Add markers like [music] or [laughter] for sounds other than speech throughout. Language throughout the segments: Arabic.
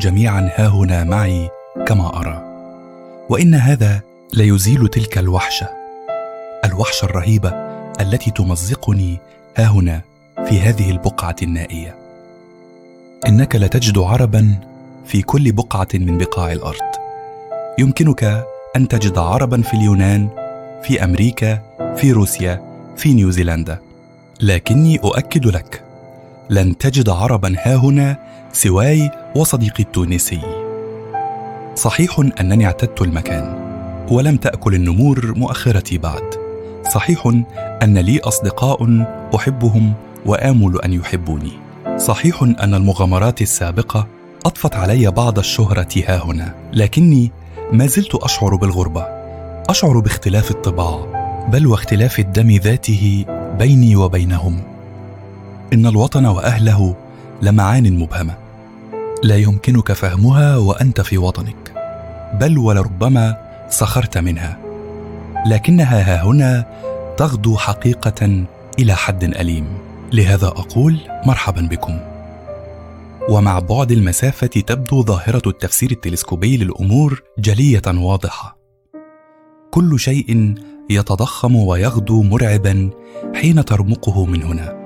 جميعا ها هنا معي كما أرى. وإن هذا ليزيل تلك الوحشة الوحشة الرهيبة التي تمزقني ها هنا في هذه البقعة النائية. إنك لتجد عربا في كل بقعة من بقاع الأرض. يمكنك أن تجد عربا في اليونان في أمريكا في روسيا في نيوزيلندا. لكني أؤكد لك لن تجد عربا هاهنا سواي وصديقي التونسي. صحيح أنني اعتدت المكان ولم تأكل النمور مؤخرتي بعد. صحيح أن لي أصدقاء أحبهم وآمل أن يحبوني. صحيح أن المغامرات السابقة اضفت علي بعض الشهرة هاهنا لكني ما زلت أشعر بالغربة. أشعر باختلاف الطباع بل واختلاف الدم ذاته بيني وبينهم. إن الوطن وأهله لمعان مبهمة. لا يمكنك فهمها وأنت في وطنك. بل ولربما سخرت منها. لكنها ها هنا تغدو حقيقة إلى حد أليم. لهذا أقول مرحبا بكم. ومع بعد المسافة تبدو ظاهرة التفسير التلسكوبي للأمور جلية واضحة. كل شيء يتضخم ويغدو مرعبا حين ترمقه من هنا.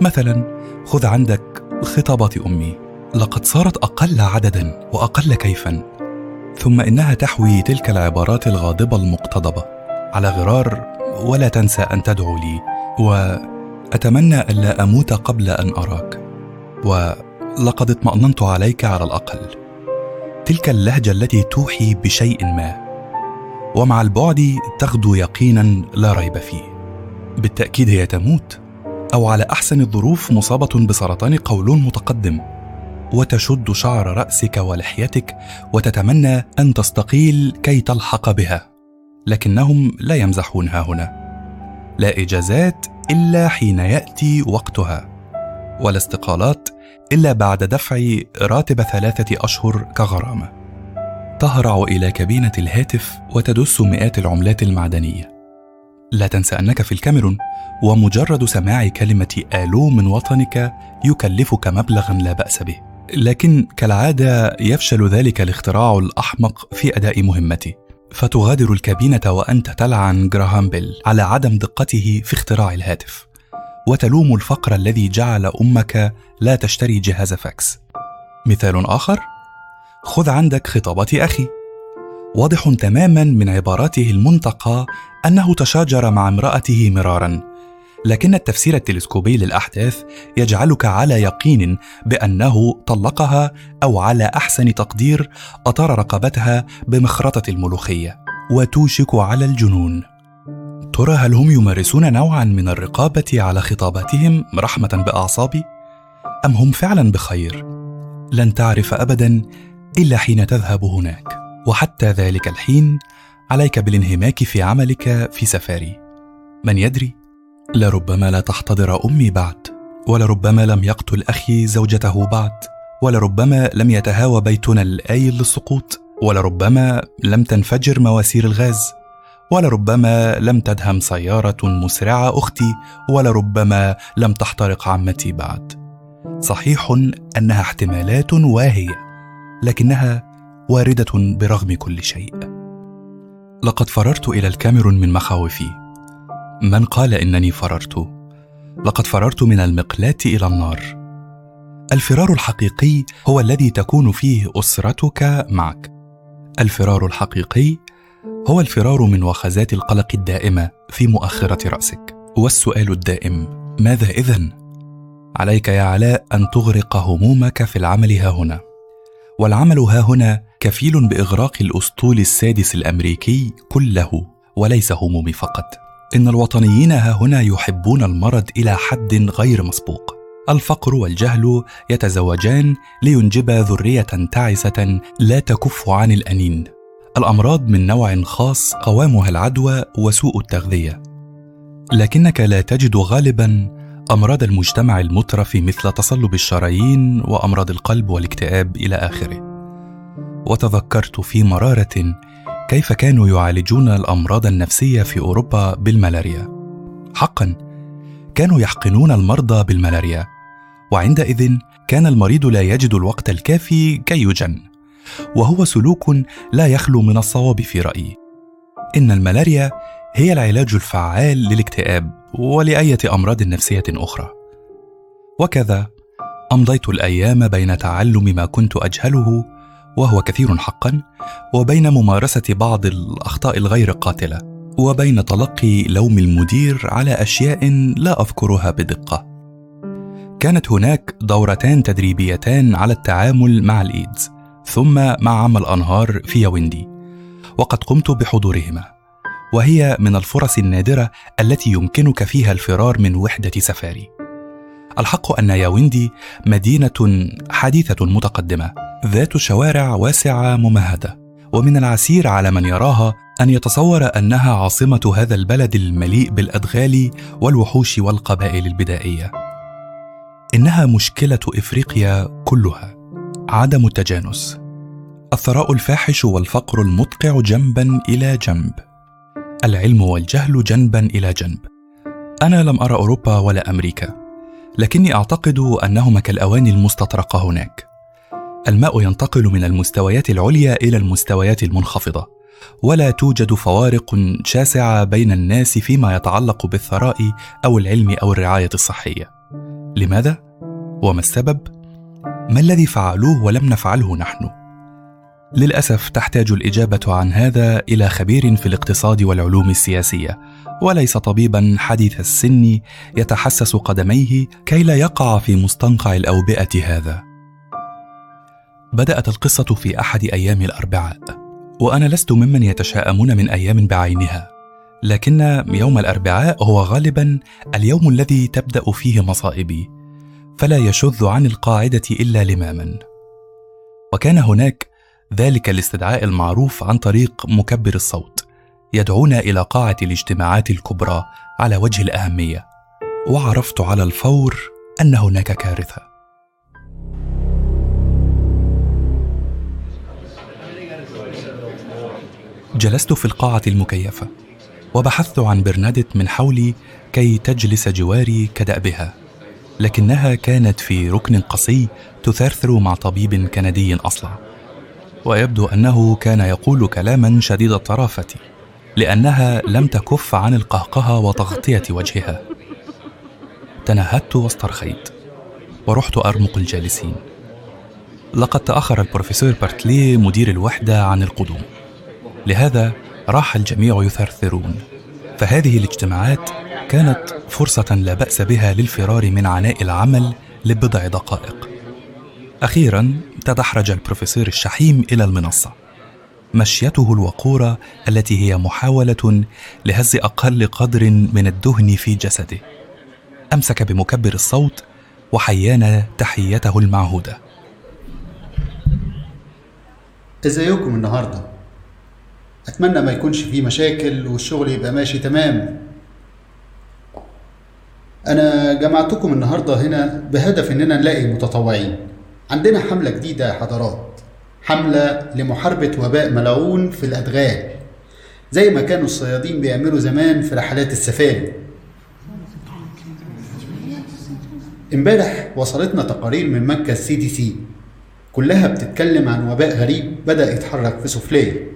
مثلا خذ عندك خطابات أمي. لقد صارت أقل عددا وأقل كيفا ثم إنها تحوي تلك العبارات الغاضبة المقتضبة على غرار ولا تنسى أن تدعو لي وأتمنى ألا أموت قبل أن أراك ولقد اطمأننت عليك على الأقل. تلك اللهجة التي توحي بشيء ما ومع البعد تغدو يقينا لا ريب فيه. بالتأكيد هي تموت أو على أحسن الظروف مصابة بسرطان قولون متقدم. وتشد شعر رأسك ولحيتك وتتمنى أن تستقيل كي تلحق بها. لكنهم لا يمزحون ها هنا. لا إجازات إلا حين يأتي وقتها ولا استقالات إلا بعد دفع راتب ثلاثة أشهر كغرامة. تهرع إلى كابينة الهاتف وتدس مئات العملات المعدنية. لا تنسى أنك في الكاميرون ومجرد سماع كلمة آلو من وطنك يكلفك مبلغا لا بأس به. لكن كالعادة يفشل ذلك الاختراع الأحمق في أداء مهمته فتغادر الكابينة وأنت تلعن جراهام بيل على عدم دقته في اختراع الهاتف. وتلوم الفقر الذي جعل أمك لا تشتري جهاز فاكس. مثال آخر خذ عندك خطابات أخي. واضح تماما من عباراته المنتقاة أنه تشاجر مع امرأته مرارا. لكن التفسير التلسكوبي للأحداث يجعلك على يقين بأنه طلقها أو على أحسن تقدير أطار رقبتها بمخرطة الملوخية وتوشك على الجنون. ترى هل هم يمارسون نوعا من الرقابة على خطاباتهم رحمة بأعصابي؟ أم هم فعلا بخير؟ لن تعرف ابدا إلا حين تذهب هناك. وحتى ذلك الحين عليك بالانهماك في عملك في سفاري. من يدري؟ لربما لا تحتضر أمي بعد ولربما لم يقتل أخي زوجته بعد ولربما لم يتهاوى بيتنا الأيل للسقوط ولربما لم تنفجر مواسير الغاز ولربما لم تدهم سيارة مسرعة أختي ولربما لم تحترق عمتي بعد. صحيح أنها احتمالات واهية لكنها واردة برغم كل شيء. لقد فررت إلى الكاميرون من مخاوفي. من قال إنني فررت؟ لقد فررت من المقلاه إلى النار. الفرار الحقيقي هو الذي تكون فيه أسرتك معك. الفرار الحقيقي هو الفرار من وخزات القلق الدائمة في مؤخرة رأسك. والسؤال الدائم ماذا إذن؟ عليك يا علاء أن تغرق همومك في العمل ها هنا. والعمل ها هنا كفيل بإغراق الأسطول السادس الأمريكي كله وليس همومي فقط. إن الوطنيين ها هنا يحبون المرض إلى حد غير مسبوق. الفقر والجهل يتزوجان لينجبا ذرية تعسة لا تكف عن الأنين. الأمراض من نوع خاص قوامها العدوى وسوء التغذية. لكنك لا تجد غالبا أمراض المجتمع المترف مثل تصلب الشرايين وأمراض القلب والاكتئاب إلى آخره. وتذكرت في مرارة كيف كانوا يعالجون الأمراض النفسية في أوروبا بالملاريا؟ حقا كانوا يحقنون المرضى بالملاريا وعندئذ كان المريض لا يجد الوقت الكافي كي يجن وهو سلوك لا يخلو من الصواب في رأيي. إن الملاريا هي العلاج الفعال للاكتئاب ولأية أمراض نفسية أخرى. وكذا أمضيت الأيام بين تعلم ما كنت أجهله وهو كثير حقا وبين ممارسة بعض الأخطاء الغير قاتلة وبين تلقي لوم المدير على أشياء لا أذكرها بدقة. كانت هناك دورتان تدريبيتان على التعامل مع الإيدز ثم مع عمل الأنهار في ياوندي وقد قمت بحضورهما. وهي من الفرص النادرة التي يمكنك فيها الفرار من وحدة سفاري. الحق أن ياوندي مدينة حديثة متقدمة ذات شوارع واسعة ممهدة ومن العسير على من يراها أن يتصور أنها عاصمة هذا البلد المليء بالأدغال والوحوش والقبائل البدائية. إنها مشكلة إفريقيا كلها عدم التجانس. الثراء الفاحش والفقر المدقع جنبا إلى جنب. العلم والجهل جنبا إلى جنب. أنا لم أرى أوروبا ولا أمريكا. لكني أعتقد أنهما كالاواني المستطرقة هناك. الماء ينتقل من المستويات العليا إلى المستويات المنخفضة ولا توجد فوارق شاسعة بين الناس فيما يتعلق بالثراء أو العلم أو الرعاية الصحية. لماذا؟ وما السبب؟ ما الذي فعلوه ولم نفعله نحن؟ للأسف تحتاج الإجابة عن هذا إلى خبير في الاقتصاد والعلوم السياسية وليس طبيبا حديث السن يتحسس قدميه كي لا يقع في مستنقع الأوبئة هذا. بدأت القصة في أحد أيام الأربعاء وأنا لست ممن يتشاءمون من أيام بعينها لكن يوم الأربعاء هو غالبا اليوم الذي تبدأ فيه مصائبي فلا يشذ عن القاعدة إلا لماما. وكان هناك ذلك الاستدعاء المعروف عن طريق مكبر الصوت يدعونا إلى قاعة الاجتماعات الكبرى على وجه الأهمية. وعرفت على الفور أن هناك كارثة. جلست في القاعة المكيفة وبحثت عن برنادت من حولي كي تجلس جواري كدأبها لكنها كانت في ركن قصي تثرثر مع طبيب كندي أصلع. ويبدو أنه كان يقول كلاما شديد الطرافة لأنها لم تكف عن القهقه وتغطية وجهها. تنهدت واسترخيت ورحت أرمق الجالسين. لقد تأخر البروفيسور بارتلي مدير الوحدة عن القدوم. لهذا راح الجميع يثرثرون. فهذه الاجتماعات كانت فرصة لا بأس بها للفرار من عناء العمل لبضع دقائق. أخيرا تدحرج البروفيسور الشحيم إلى المنصة. مشيته الوقورة التي هي محاولة لهز أقل قدر من الدهن في جسده. أمسك بمكبر الصوت وحيانا تحيته المعهودة. ازيكم النهارده. أتمنى ما يكونش فيه مشاكل والشغل يبقى ماشي تمام. أنا جمعتكم النهارده هنا بهدف إننا نلاقي متطوعين. عندنا حملة جديدة يا حضرات. حملة لمحاربة وباء ملعون في الأدغال. زي ما كانوا الصيادين بيعملوا زمان في رحلات السفاري. امبارح وصلتنا تقارير من مركز CDC كلها بتتكلم عن وباء غريب بدأ يتحرك في سفلية.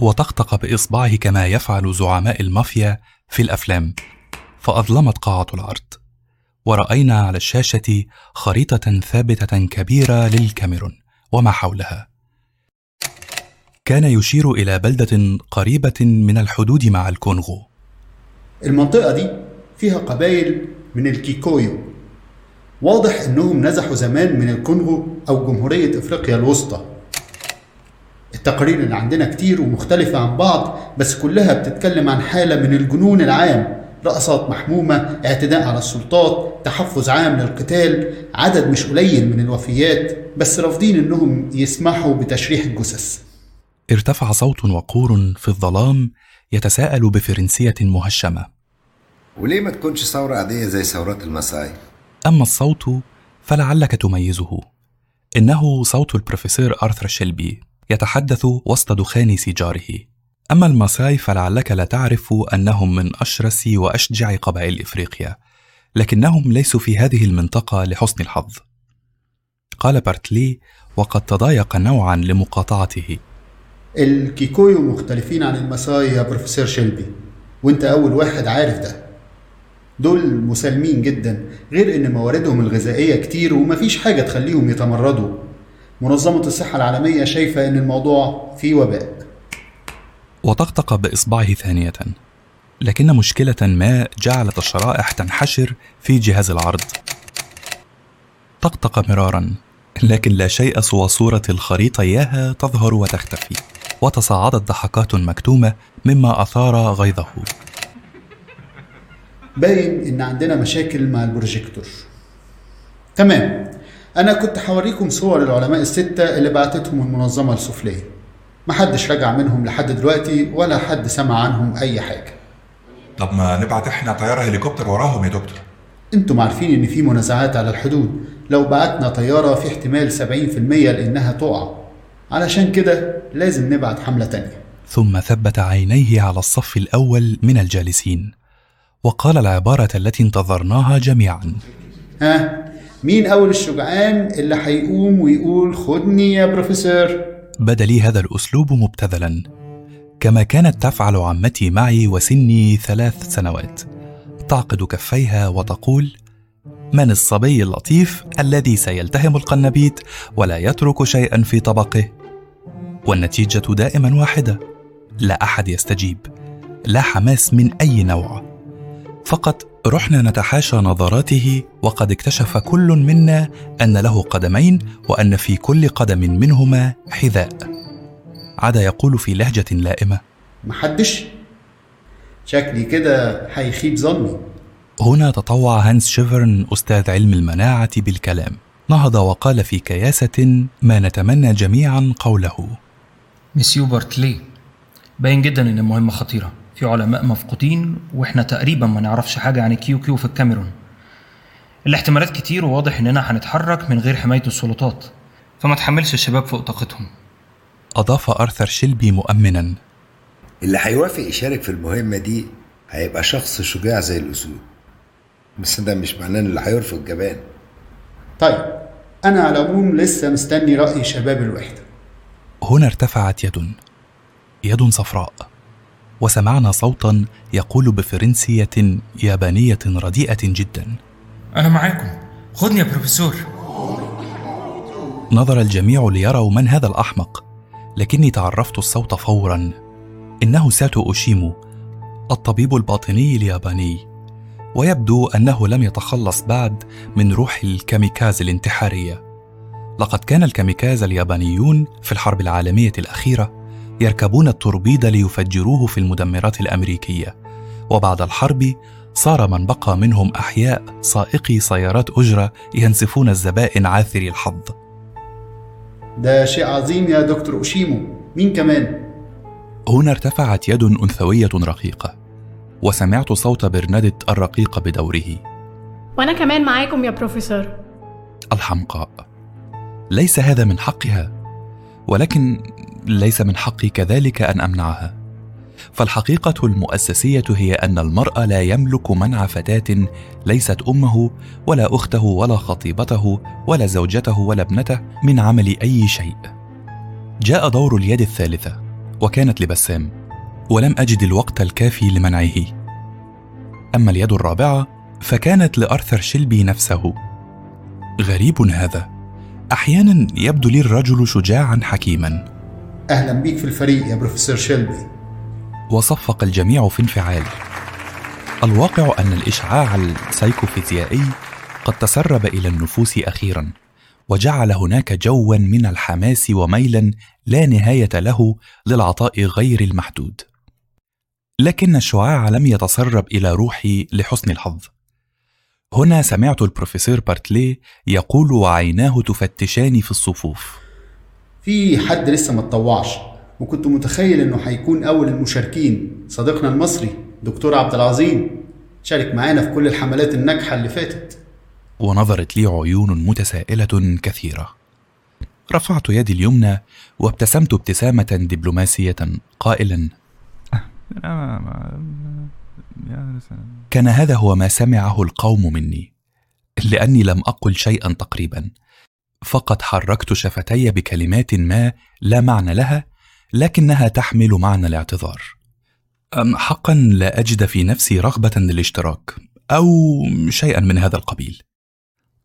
وطقطق بإصبعه كما يفعل زعماء المافيا في الأفلام. فأظلمت قاعة العرض. ورأينا على الشاشة خريطة ثابتة كبيرة للكاميرون وما حولها. كان يشير إلى بلدة قريبة من الحدود مع الكونغو. المنطقة دي فيها قبائل من الكيكويو. واضح إنهم نزحوا زمان من الكونغو أو جمهورية إفريقيا الوسطى. التقارير اللي عندنا كتير ومختلفة عن بعض بس كلها بتتكلم عن حالة من الجنون العام. رقصات محمومة اعتداء على السلطات تحفز عام للقتال عدد مش قليل من الوفيات بس رافضين إنهم يسمحوا بتشريح الجثث. ارتفع صوت وقور في الظلام يتساءل بفرنسية مهشمة. وليه ما تكونش ثورة عادية زي ثورات المساي؟ أما الصوت فلعلك تميزه. إنه صوت البروفيسور أرثر شيلبي يتحدث وسط دخان سيجاره. أما الماساي فلعلك لا تعرف أنهم من أشرس وأشجع قبائل إفريقيا لكنهم ليسوا في هذه المنطقة لحسن الحظ. قال بارتلي وقد تضايق نوعا لمقاطعته. الكيكويو مختلفين عن الماساي يا بروفيسور شيلبي وأنت أول واحد عارف ده. دول مسالمين جدا غير إن مواردهم الغذائية كتير ومفيش حاجة تخليهم يتمردوا. منظمة الصحة العالمية شايفة إن الموضوع فيه وباء. وطقطق بإصبعه ثانية. لكن مشكلة ما جعلت الشرائح تنحشر في جهاز العرض. طقطق مرارا لكن لا شيء سوى صورة الخريطة إياها تظهر وتختفي وتصاعدت ضحكات مكتومة مما أثار غيظه. باين إن عندنا مشاكل مع البروجيكتور. تمام. أنا كنت هوريكم صور العلماء الستة اللي بعتتهم المنظمة السفلية. محدش رجع منهم لحد دلوقتي ولا حد سمع عنهم أي حاجة. طب ما نبعت إحنا طيارة هليكوبتر وراهم يا دكتور. أنتم عارفين إن في منازعات على الحدود. لو بعتنا طيارة في احتمال 70% لإنها تقع. علشان كده لازم نبعت حملة تانية. ثم ثبت عينيه على الصف الأول من الجالسين وقال العبارة التي انتظرناها جميعا. ها؟ مين أول الشجعان اللي هيقوم ويقول خدني يا بروفيسور؟ بدا لي هذا الأسلوب مبتذلا. كما كانت تفعل عمتي معي وسني ثلاث سنوات. تعقد كفيها وتقول من الصبي اللطيف الذي سيلتهم القنبيت ولا يترك شيئا في طبقه. والنتيجة دائما واحدة لا أحد يستجيب. لا حماس من أي نوع. فقط رحنا نتحاشى نظراته وقد اكتشف كل منا أن له قدمين وأن في كل قدم منهما حذاء. عاد يقول في لهجة لائمة. محدش شكلي كده هيخيب ظني. هنا تطوع هانس شيفرن أستاذ علم المناعة بالكلام. نهض وقال في كياسة ما نتمنى جميعا قوله. مسيو بارتلي باين جدا إن المهمة خطيرة. في علماء مفقودين وإحنا تقريبا ما نعرفش حاجة عن الكيكويو في الكاميرون. الاحتمالات كتير وواضح إننا هنتحرك من غير حماية السلطات فما تحملش الشباب فوق طاقتهم. أضاف آرثر شيلبي مؤمنا. اللي هيوافق يشارك في المهمة دي هيبقى شخص شجاع زي الأسود. بس ده مش معناه اللي هيرفض جبان. طيب أنا على العموم لسه مستني رأي شباب الوحدة. هنا ارتفعت يد. يد صفراء. وسمعنا صوتا يقول بفرنسية يابانية رديئة جدا. أنا معاكم. خدني يا بروفيسور. نظر الجميع ليروا من هذا الأحمق لكني تعرفت الصوت فورا. إنه ساتو أوشيمو الطبيب الباطني الياباني. ويبدو أنه لم يتخلص بعد من روح الكاميكاز الانتحارية. لقد كان الكاميكاز اليابانيون في الحرب العالمية الأخيرة يركبون التوربيد ليفجروه في المدمرات الأمريكية. وبعد الحرب صار من بقى منهم أحياء سائقي سيارات أجرة ينسفون الزبائن عاثري الحظ. ده شيء عظيم يا دكتور أوشيمو. مين كمان؟ هنا ارتفعت يد أنثوية رقيقة وسمعت صوت برنادت الرقيق بدوره. وأنا كمان معاكم يا بروفيسور. الحمقاء. ليس هذا من حقها ولكن ليس من حقي كذلك أن أمنعها. فالحقيقة المؤسسية هي أن المرء لا يملك منع فتاة ليست أمه ولا أخته ولا خطيبته ولا زوجته ولا ابنته من عمل أي شيء. جاء دور اليد الثالثة وكانت لبسام ولم أجد الوقت الكافي لمنعه. أما اليد الرابعة فكانت لأرثر شيلبي نفسه. غريب هذا. أحيانا يبدو لي الرجل شجاعا حكيما. أهلا بيك في الفريق يا بروفيسور شيلبي. وصفق الجميع في انفعال الواقع أن الإشعاع السيكوفيزيائي قد تسرب إلى النفوس أخيرا وجعل هناك جوا من الحماس وميلا لا نهاية له للعطاء غير المحدود. لكن الشعاع لم يتسرب إلى روحي لحسن الحظ. هنا سمعت البروفيسور بارتلي يقول وعيناه تفتشان في الصفوف. في حد لسه ما اتطوعش. وكنت متخيل إنه هيكون أول المشاركين صديقنا المصري دكتور عبد العظيم. شارك معانا في كل الحملات الناجحة اللي فاتت. ونظرت لي عيون متسائلة كثيرة. رفعت يدي اليمنى وابتسمت ابتسامة دبلوماسية قائلا كان هذا هو ما سمعه القوم مني لأني لم أقل شيئا تقريبا. فقط حركت شفتي بكلمات ما لا معنى لها لكنها تحمل معنى الاعتذار. أم حقا لا أجد في نفسي رغبة للاشتراك أو شيئا من هذا القبيل.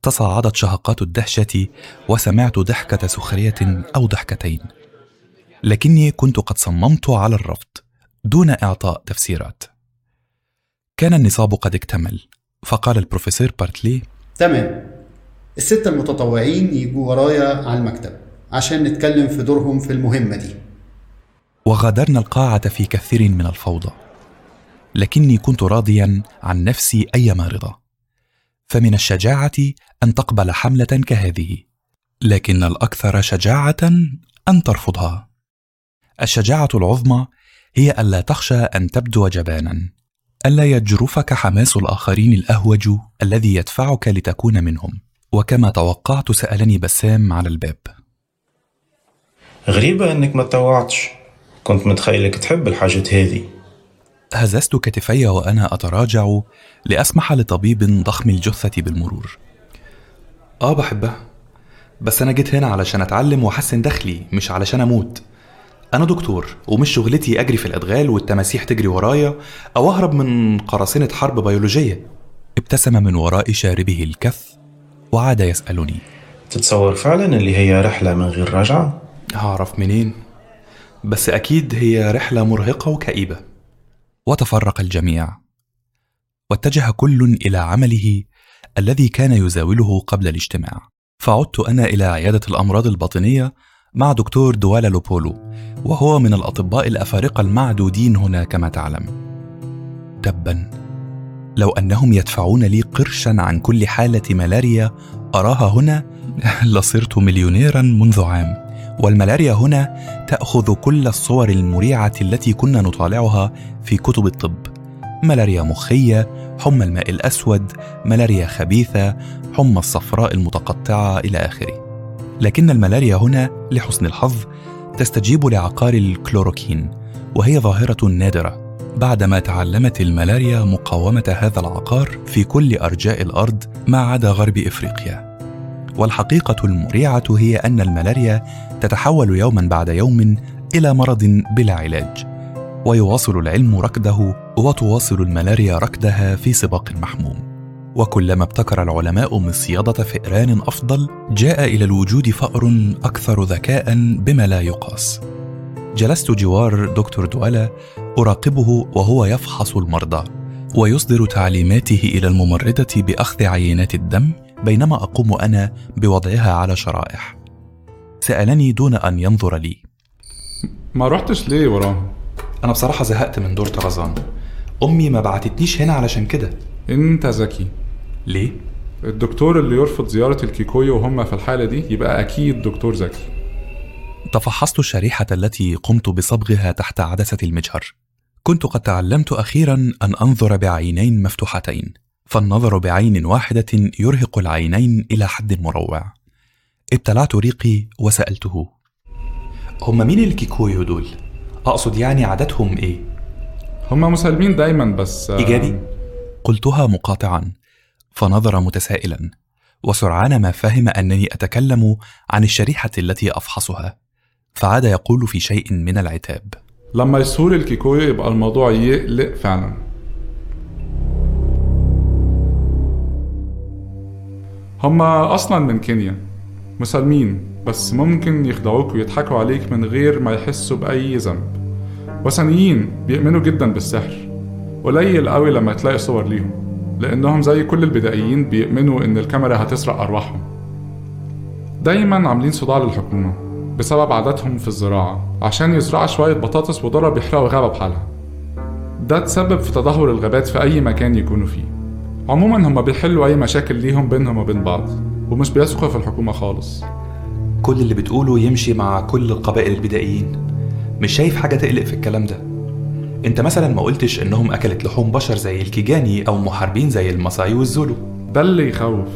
تصاعدت شهقات الدهشة وسمعت ضحكة سخرية أو ضحكتين. لكني كنت قد صممت على الرفض دون إعطاء تفسيرات. كان النصاب قد اكتمل فقال البروفيسور بارتلي تمام. الستة المتطوعين يجوا ورايا على المكتب عشان نتكلم في دورهم في المهمة دي. وغادرنا القاعة في كثير من الفوضى لكني كنت راضيا عن نفسي أيما رضا فمن الشجاعة أن تقبل حملة كهذه. لكن الأكثر شجاعة أن ترفضها. الشجاعة العظمى هي ألا تخشى أن تبدو جبانا ألا يجرفك حماس الآخرين الأهوج الذي يدفعك لتكون منهم. وكما توقعت سألني بسام على الباب. غريبة إنك ما تطوعتش. كنت متخيلك تحب الحاجات هذه. هززت كتفي وأنا أتراجع لأسمح لطبيب ضخم الجثة بالمرور. آه بحبها بس أنا جيت هنا علشان أتعلم وأحسن دخلي مش علشان أموت. أنا دكتور ومش شغلتي أجري في الأدغال والتماسيح تجري ورايا أو أهرب من قراصنة حرب بيولوجية. ابتسم من وراء شاربه الكث وعاد يسألني. تتصور فعلا اللي هي رحلة من غير رجعة؟ هعرف منين. بس أكيد هي رحلة مرهقة وكئيبة. وتفرق الجميع. واتجه كل إلى عمله الذي كان يزاوله قبل الاجتماع. فعدت أنا إلى عيادة الأمراض الباطنية مع دكتور دوالا لوبولو وهو من الأطباء الأفارقة المعدودين هنا كما تعلم. تبا. لو أنهم يدفعون لي قرشا عن كل حالة ملاريا أراها هنا؟ [laughs] لصرت مليونيرا منذ عام. والملاريا هنا تأخذ كل الصور المريعة التي كنا نطالعها في كتب الطب. ملاريا مخية حمى الماء الأسود ملاريا خبيثة حمى الصفراء المتقطعة إلى آخره. لكن الملاريا هنا لحسن الحظ تستجيب لعقار الكلوروكين وهي ظاهرة نادرة. بعدما تعلمت الملاريا مقاومة هذا العقار في كل أرجاء الأرض ما عدا غرب إفريقيا. والحقيقة المريعة هي أن الملاريا تتحول يوما بعد يوم إلى مرض بلا علاج. ويواصل العلم ركده وتواصل الملاريا ركدها في سباق محموم. وكلما ابتكر العلماء مصيدة فئران أفضل جاء إلى الوجود فأر أكثر ذكاء بما لا يقاس. جلست جوار دكتور دوألا أراقبه وهو يفحص المرضى ويصدر تعليماته إلى الممرضة بأخذ عينات الدم بينما أقوم أنا بوضعها على شرائح. سألني دون أن ينظر لي. ما رحتش ليه وراهم؟ أنا بصراحة زهقت من دور طرزان. أمي ما بعتتنيش هنا علشان كده. أنت ذكي. ليه؟ الدكتور اللي يرفض زيارة الكيكويو وهم في الحالة دي يبقى أكيد دكتور ذكي. تفحصت الشريحة التي قمت بصبغها تحت عدسة المجهر. كنت قد تعلمت أخيرا أن أنظر بعينين مفتوحتين فالنظر بعين واحدة يرهق العينين إلى حد مروع ابتلعت ريقي وسألته هم مين الكيكويو دول؟ أقصد يعني عاداتهم إيه؟ هم مسالمين دايما بس آه، إيجابي؟ قلتها مقاطعا فنظر متسائلا وسرعان ما فهم أنني أتكلم عن الشريحة التي أفحصها فعاد يقول في شيء من العتاب لما يثوروا الكيكويو يبقى الموضوع يقلق فعلا. هما أصلا من كينيا مسالمين بس ممكن يخدعوك ويضحكوا عليك من غير ما يحسوا بأي ذنب. وثنيين بيؤمنوا جدا بالسحر قليل قوي لما تلاقي صور ليهم لأنهم زي كل البدائيين بيؤمنوا إن الكاميرا هتسرق أرواحهم. دايما عاملين صداع للحكومة. بسبب عاداتهم في الزراعة. عشان يزرعوا شوية بطاطس وذرة بيحرقوا غابة بحالها. ده تسبب في تدهور الغابات في أي مكان يكونوا فيه. عموما هما بيحلوا أي مشاكل ليهم بينهم وبين بعض ومش بيثقوا في الحكومة خالص. كل اللي بتقوله يمشي مع كل القبائل البدائيين. مش شايف حاجة تقلق في الكلام ده. انت مثلا ما قلتش إنهم أكلت لحوم بشر زي الكيجاني أو محاربين زي الماساي والزولو. ده اللي يخوف.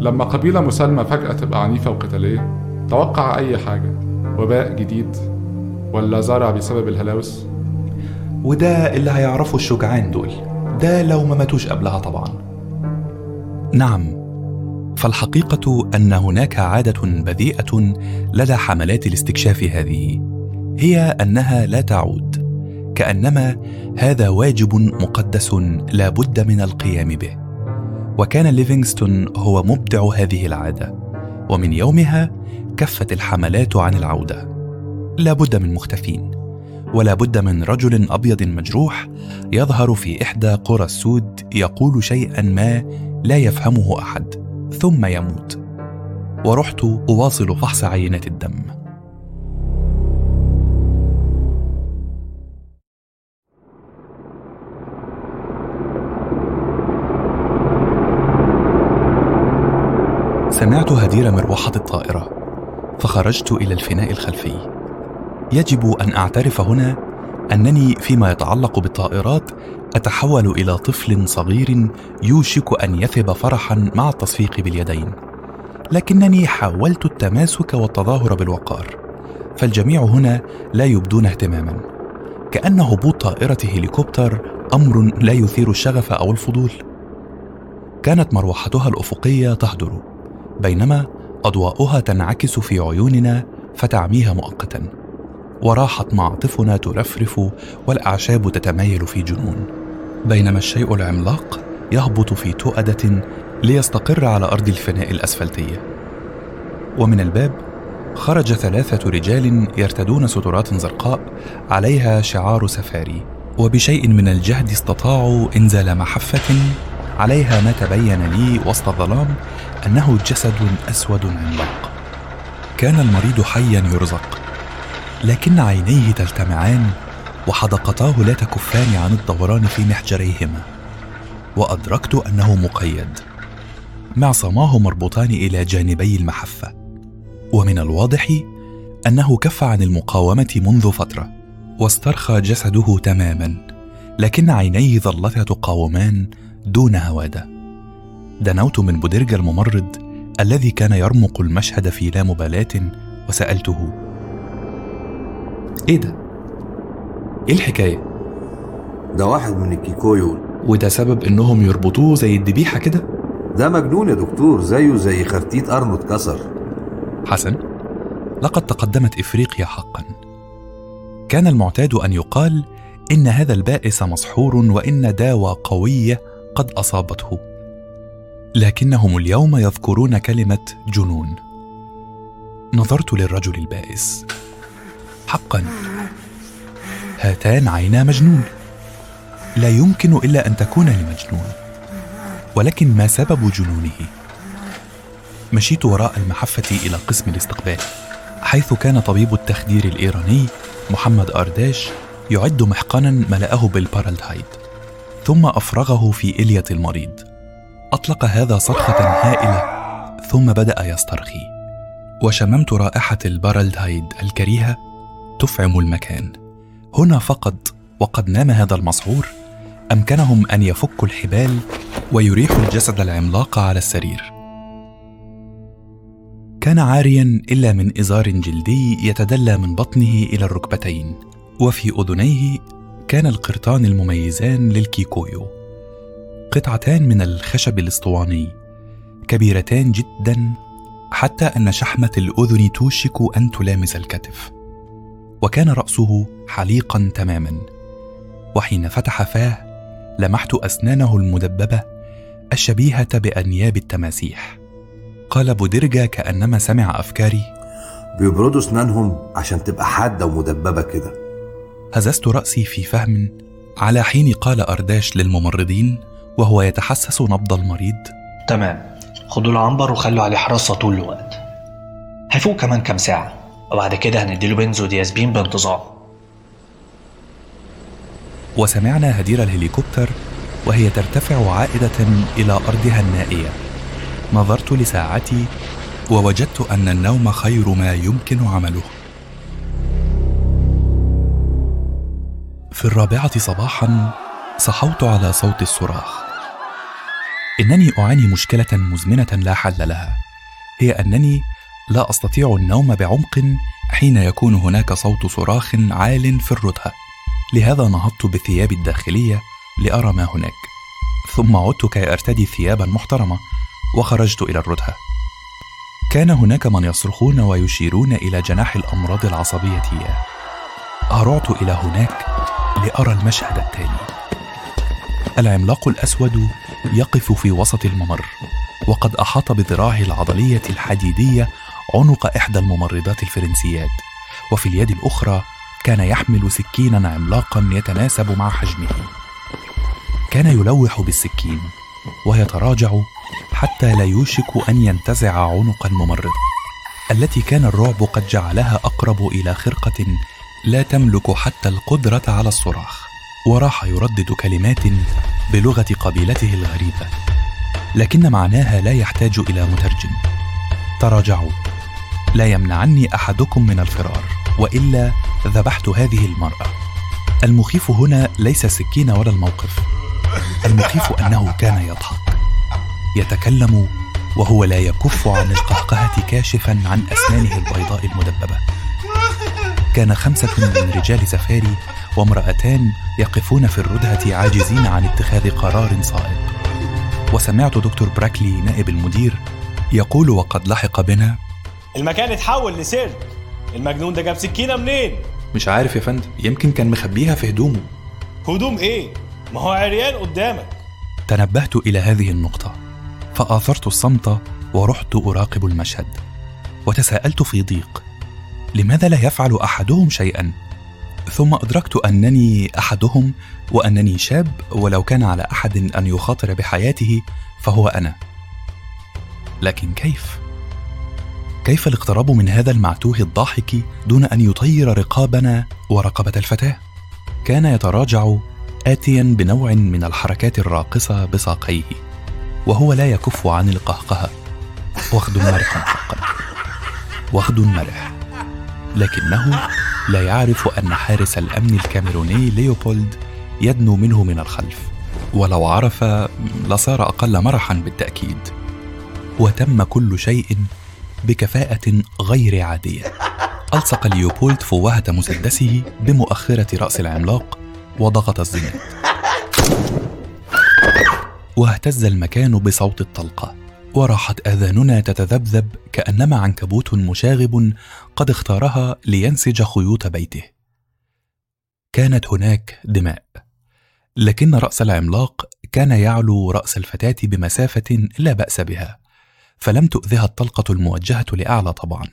لما قبيلة مسالمة فجأة تبقى عنيفة وقتالية توقع أي حاجة وباء جديد ولا زرع بسبب الهلاوس؟ وده اللي هيعرفه الشجعان دول. ده لو ما ماتوش قبلها طبعا. نعم فالحقيقة أن هناك عادة بذيئة لدى حملات الاستكشاف هذه هي أنها لا تعود كأنما هذا واجب مقدس لا بد من القيام به. وكان ليفينغستون هو مبدع هذه العادة ومن يومها كفت الحملات عن العودة. لا بد من مختفين ولا بد من رجل أبيض مجروح يظهر في إحدى قرى السود يقول شيئا ما لا يفهمه أحد ثم يموت. ورحت أواصل فحص عينات الدم. سمعت هدير مروحة الطائرة. فخرجت إلى الفناء الخلفي. يجب أن أعترف هنا أنني فيما يتعلق بالطائرات أتحول إلى طفل صغير يوشك أن يثب فرحا مع التصفيق باليدين. لكنني حاولت التماسك والتظاهر بالوقار فالجميع هنا لا يبدون اهتماما. كأن هبوط طائرة هليكوبتر أمر لا يثير الشغف أو الفضول. كانت مروحتها الأفقية تهدر بينما أضواؤها تنعكس في عيوننا فتعميها مؤقتا. وراحت معاطفنا ترفرف والأعشاب تتمايل في جنون. بينما الشيء العملاق يهبط في تؤدة ليستقر على أرض الفناء الأسفلتية ومن الباب خرج ثلاثة رجال يرتدون سترات زرقاء عليها شعار سفاري. وبشيء من الجهد استطاعوا إنزال محفة عليها ما تبين لي وسط الظلام أنه جسد أسود عملاق. كان المريض حيا يرزق لكن عينيه تلتمعان وحدقتاه لا تكفان عن الدوران في محجريهما. وأدركت أنه مقيد. معصماه مربوطان إلى جانبي المحفة. ومن الواضح أنه كف عن المقاومة منذ فترة واسترخى جسده تماما لكن عينيه ظلتا تقاومان دون هوادة. دنوت من بودرجا الممرض الذي كان يرمق المشهد في لا مبالاة وسألته. إيه ده؟ إيه الحكاية؟ ده واحد من الكيكويو. وده سبب إنهم يربطوه زي الذبيحه كده؟ ده مجنون يا دكتور زيه زي خرتيت قرنه اتكسر حسن لقد تقدمت إفريقيا حقا. كان المعتاد أن يقال إن هذا البائس مسحور وإن داوى قوية قد أصابته. لكنهم اليوم يذكرون كلمة جنون. نظرت للرجل البائس. حقا هاتان عينا مجنون. لا يمكن إلا أن تكون لمجنون. ولكن ما سبب جنونه؟ مشيت وراء المحفة إلى قسم الاستقبال حيث كان طبيب التخدير الإيراني محمد أرداش يعد محقنا ملأه بالبارالدهايد ثم أفرغه في اليه المريض. أطلق هذا صرخه هائلة ثم بدأ يسترخي. وشممت رائحة البارالدهايد الكريهة تفعم المكان. هنا فقط وقد نام هذا المسعور أمكنهم أن يفكوا الحبال ويريحوا الجسد العملاق على السرير. كان عاريا إلا من إزار جلدي يتدلى من بطنه إلى الركبتين وفي أذنيه كان القرطان المميزان للكيكويو. قطعتان من الخشب الاسطواني كبيرتان جدا حتى أن شحمة الأذن توشك أن تلامس الكتف. وكان رأسه حليقا تماما. وحين فتح فاه لمحت أسنانه المدببة الشبيهة بأنياب التماسيح. قال بودرجا كأنما سمع أفكاري بيبردوا أسنانهم عشان تبقى حادة ومدببة كده. هززت رأسي في فهم على حين قال أرداش للممرضين وهو يتحسس نبض المريض. تمام. خدوا العنبر وخلوا عليه حراسة طول الوقت. هيفوق كمان كام ساعة وبعد كده هنديله بنزوديازبين بانتظام. وسمعنا هدير الهليكوبتر وهي ترتفع عائدة إلى أرضها النائية. نظرت لساعتي ووجدت أن النوم خير ما يمكن عمله. في الرابعة صباحا صحوت على صوت الصراخ. إنني أعاني مشكلة مزمنة لا حل لها. هي أنني لا أستطيع النوم بعمق حين يكون هناك صوت صراخ عال في الردهه لهذا نهضت بثيابي الداخلية لأرى ما هناك. ثم عدت كي أرتدي ثيابا محترمة وخرجت إلى الردهه كان هناك من يصرخون ويشيرون إلى جناح الأمراض العصبية. اياه هرعت إلى هناك لأرى المشهد التالي العملاق الأسود يقف في وسط الممر وقد أحاط بذراعه العضلية الحديدية عنق إحدى الممرضات الفرنسيات وفي اليد الأخرى كان يحمل سكينا عملاقا يتناسب مع حجمه. كان يلوح بالسكين ويتراجع حتى لا يوشك أن ينتزع عنق الممرضه التي كان الرعب قد جعلها أقرب إلى خرقة لا تملك حتى القدرة على الصراخ. وراح يردد كلمات بلغة قبيلته الغريبة لكن معناها لا يحتاج إلى مترجم. تراجعوا. لا يمنعني أحدكم من الفرار وإلا ذبحت هذه المرأة. المخيف هنا ليس السكين ولا الموقف. المخيف أنه كان يضحك يتكلم وهو لا يكف عن القهقهة كاشفا عن أسنانه البيضاء المدببة. كان خمسة من رجال سفاري وامرأتان يقفون في الردهة عاجزين عن اتخاذ قرار صائب. وسمعت دكتور براكلي نائب المدير يقول وقد لحق بنا المكان اتحول لسيرك المجنون ده جاب سكينة منين؟ مش عارف يا فندم يمكن كان مخبيها في هدومه. هدوم إيه؟ ما هو عريان قدامك. تنبهت إلى هذه النقطة فآثرت الصمت ورحت أراقب المشهد وتساءلت في ضيق لماذا لا يفعل أحدهم شيئا؟ ثم أدركت أنني أحدهم وأنني شاب ولو كان على أحد أن يخاطر بحياته فهو أنا. لكن كيف؟ كيف الاقتراب من هذا المعتوه الضاحك دون أن يطير رقابنا ورقبة الفتاة؟ كان يتراجع اتيا بنوع من الحركات الراقصة بساقيه وهو لا يكف عن القهقهة. وخد مرح حقا. وخد مرح لكنه لا يعرف أن حارس الأمن الكاميروني ليوبولد يدنو منه من الخلف. ولو عرف لصار أقل مرحا بالتأكيد. وتم كل شيء بكفاءة غير عادية. ألصق ليوبولد فوهة مسدسه بمؤخرة رأس العملاق وضغط الزناد واهتز المكان بصوت الطلقة. وراحت آذاننا تتذبذب كأنما عنكبوت مشاغب قد اختارها لينسج خيوط بيته. كانت هناك دماء لكن رأس العملاق كان يعلو رأس الفتاة بمسافة لا بأس بها فلم تؤذها الطلقة الموجهة لأعلى طبعا.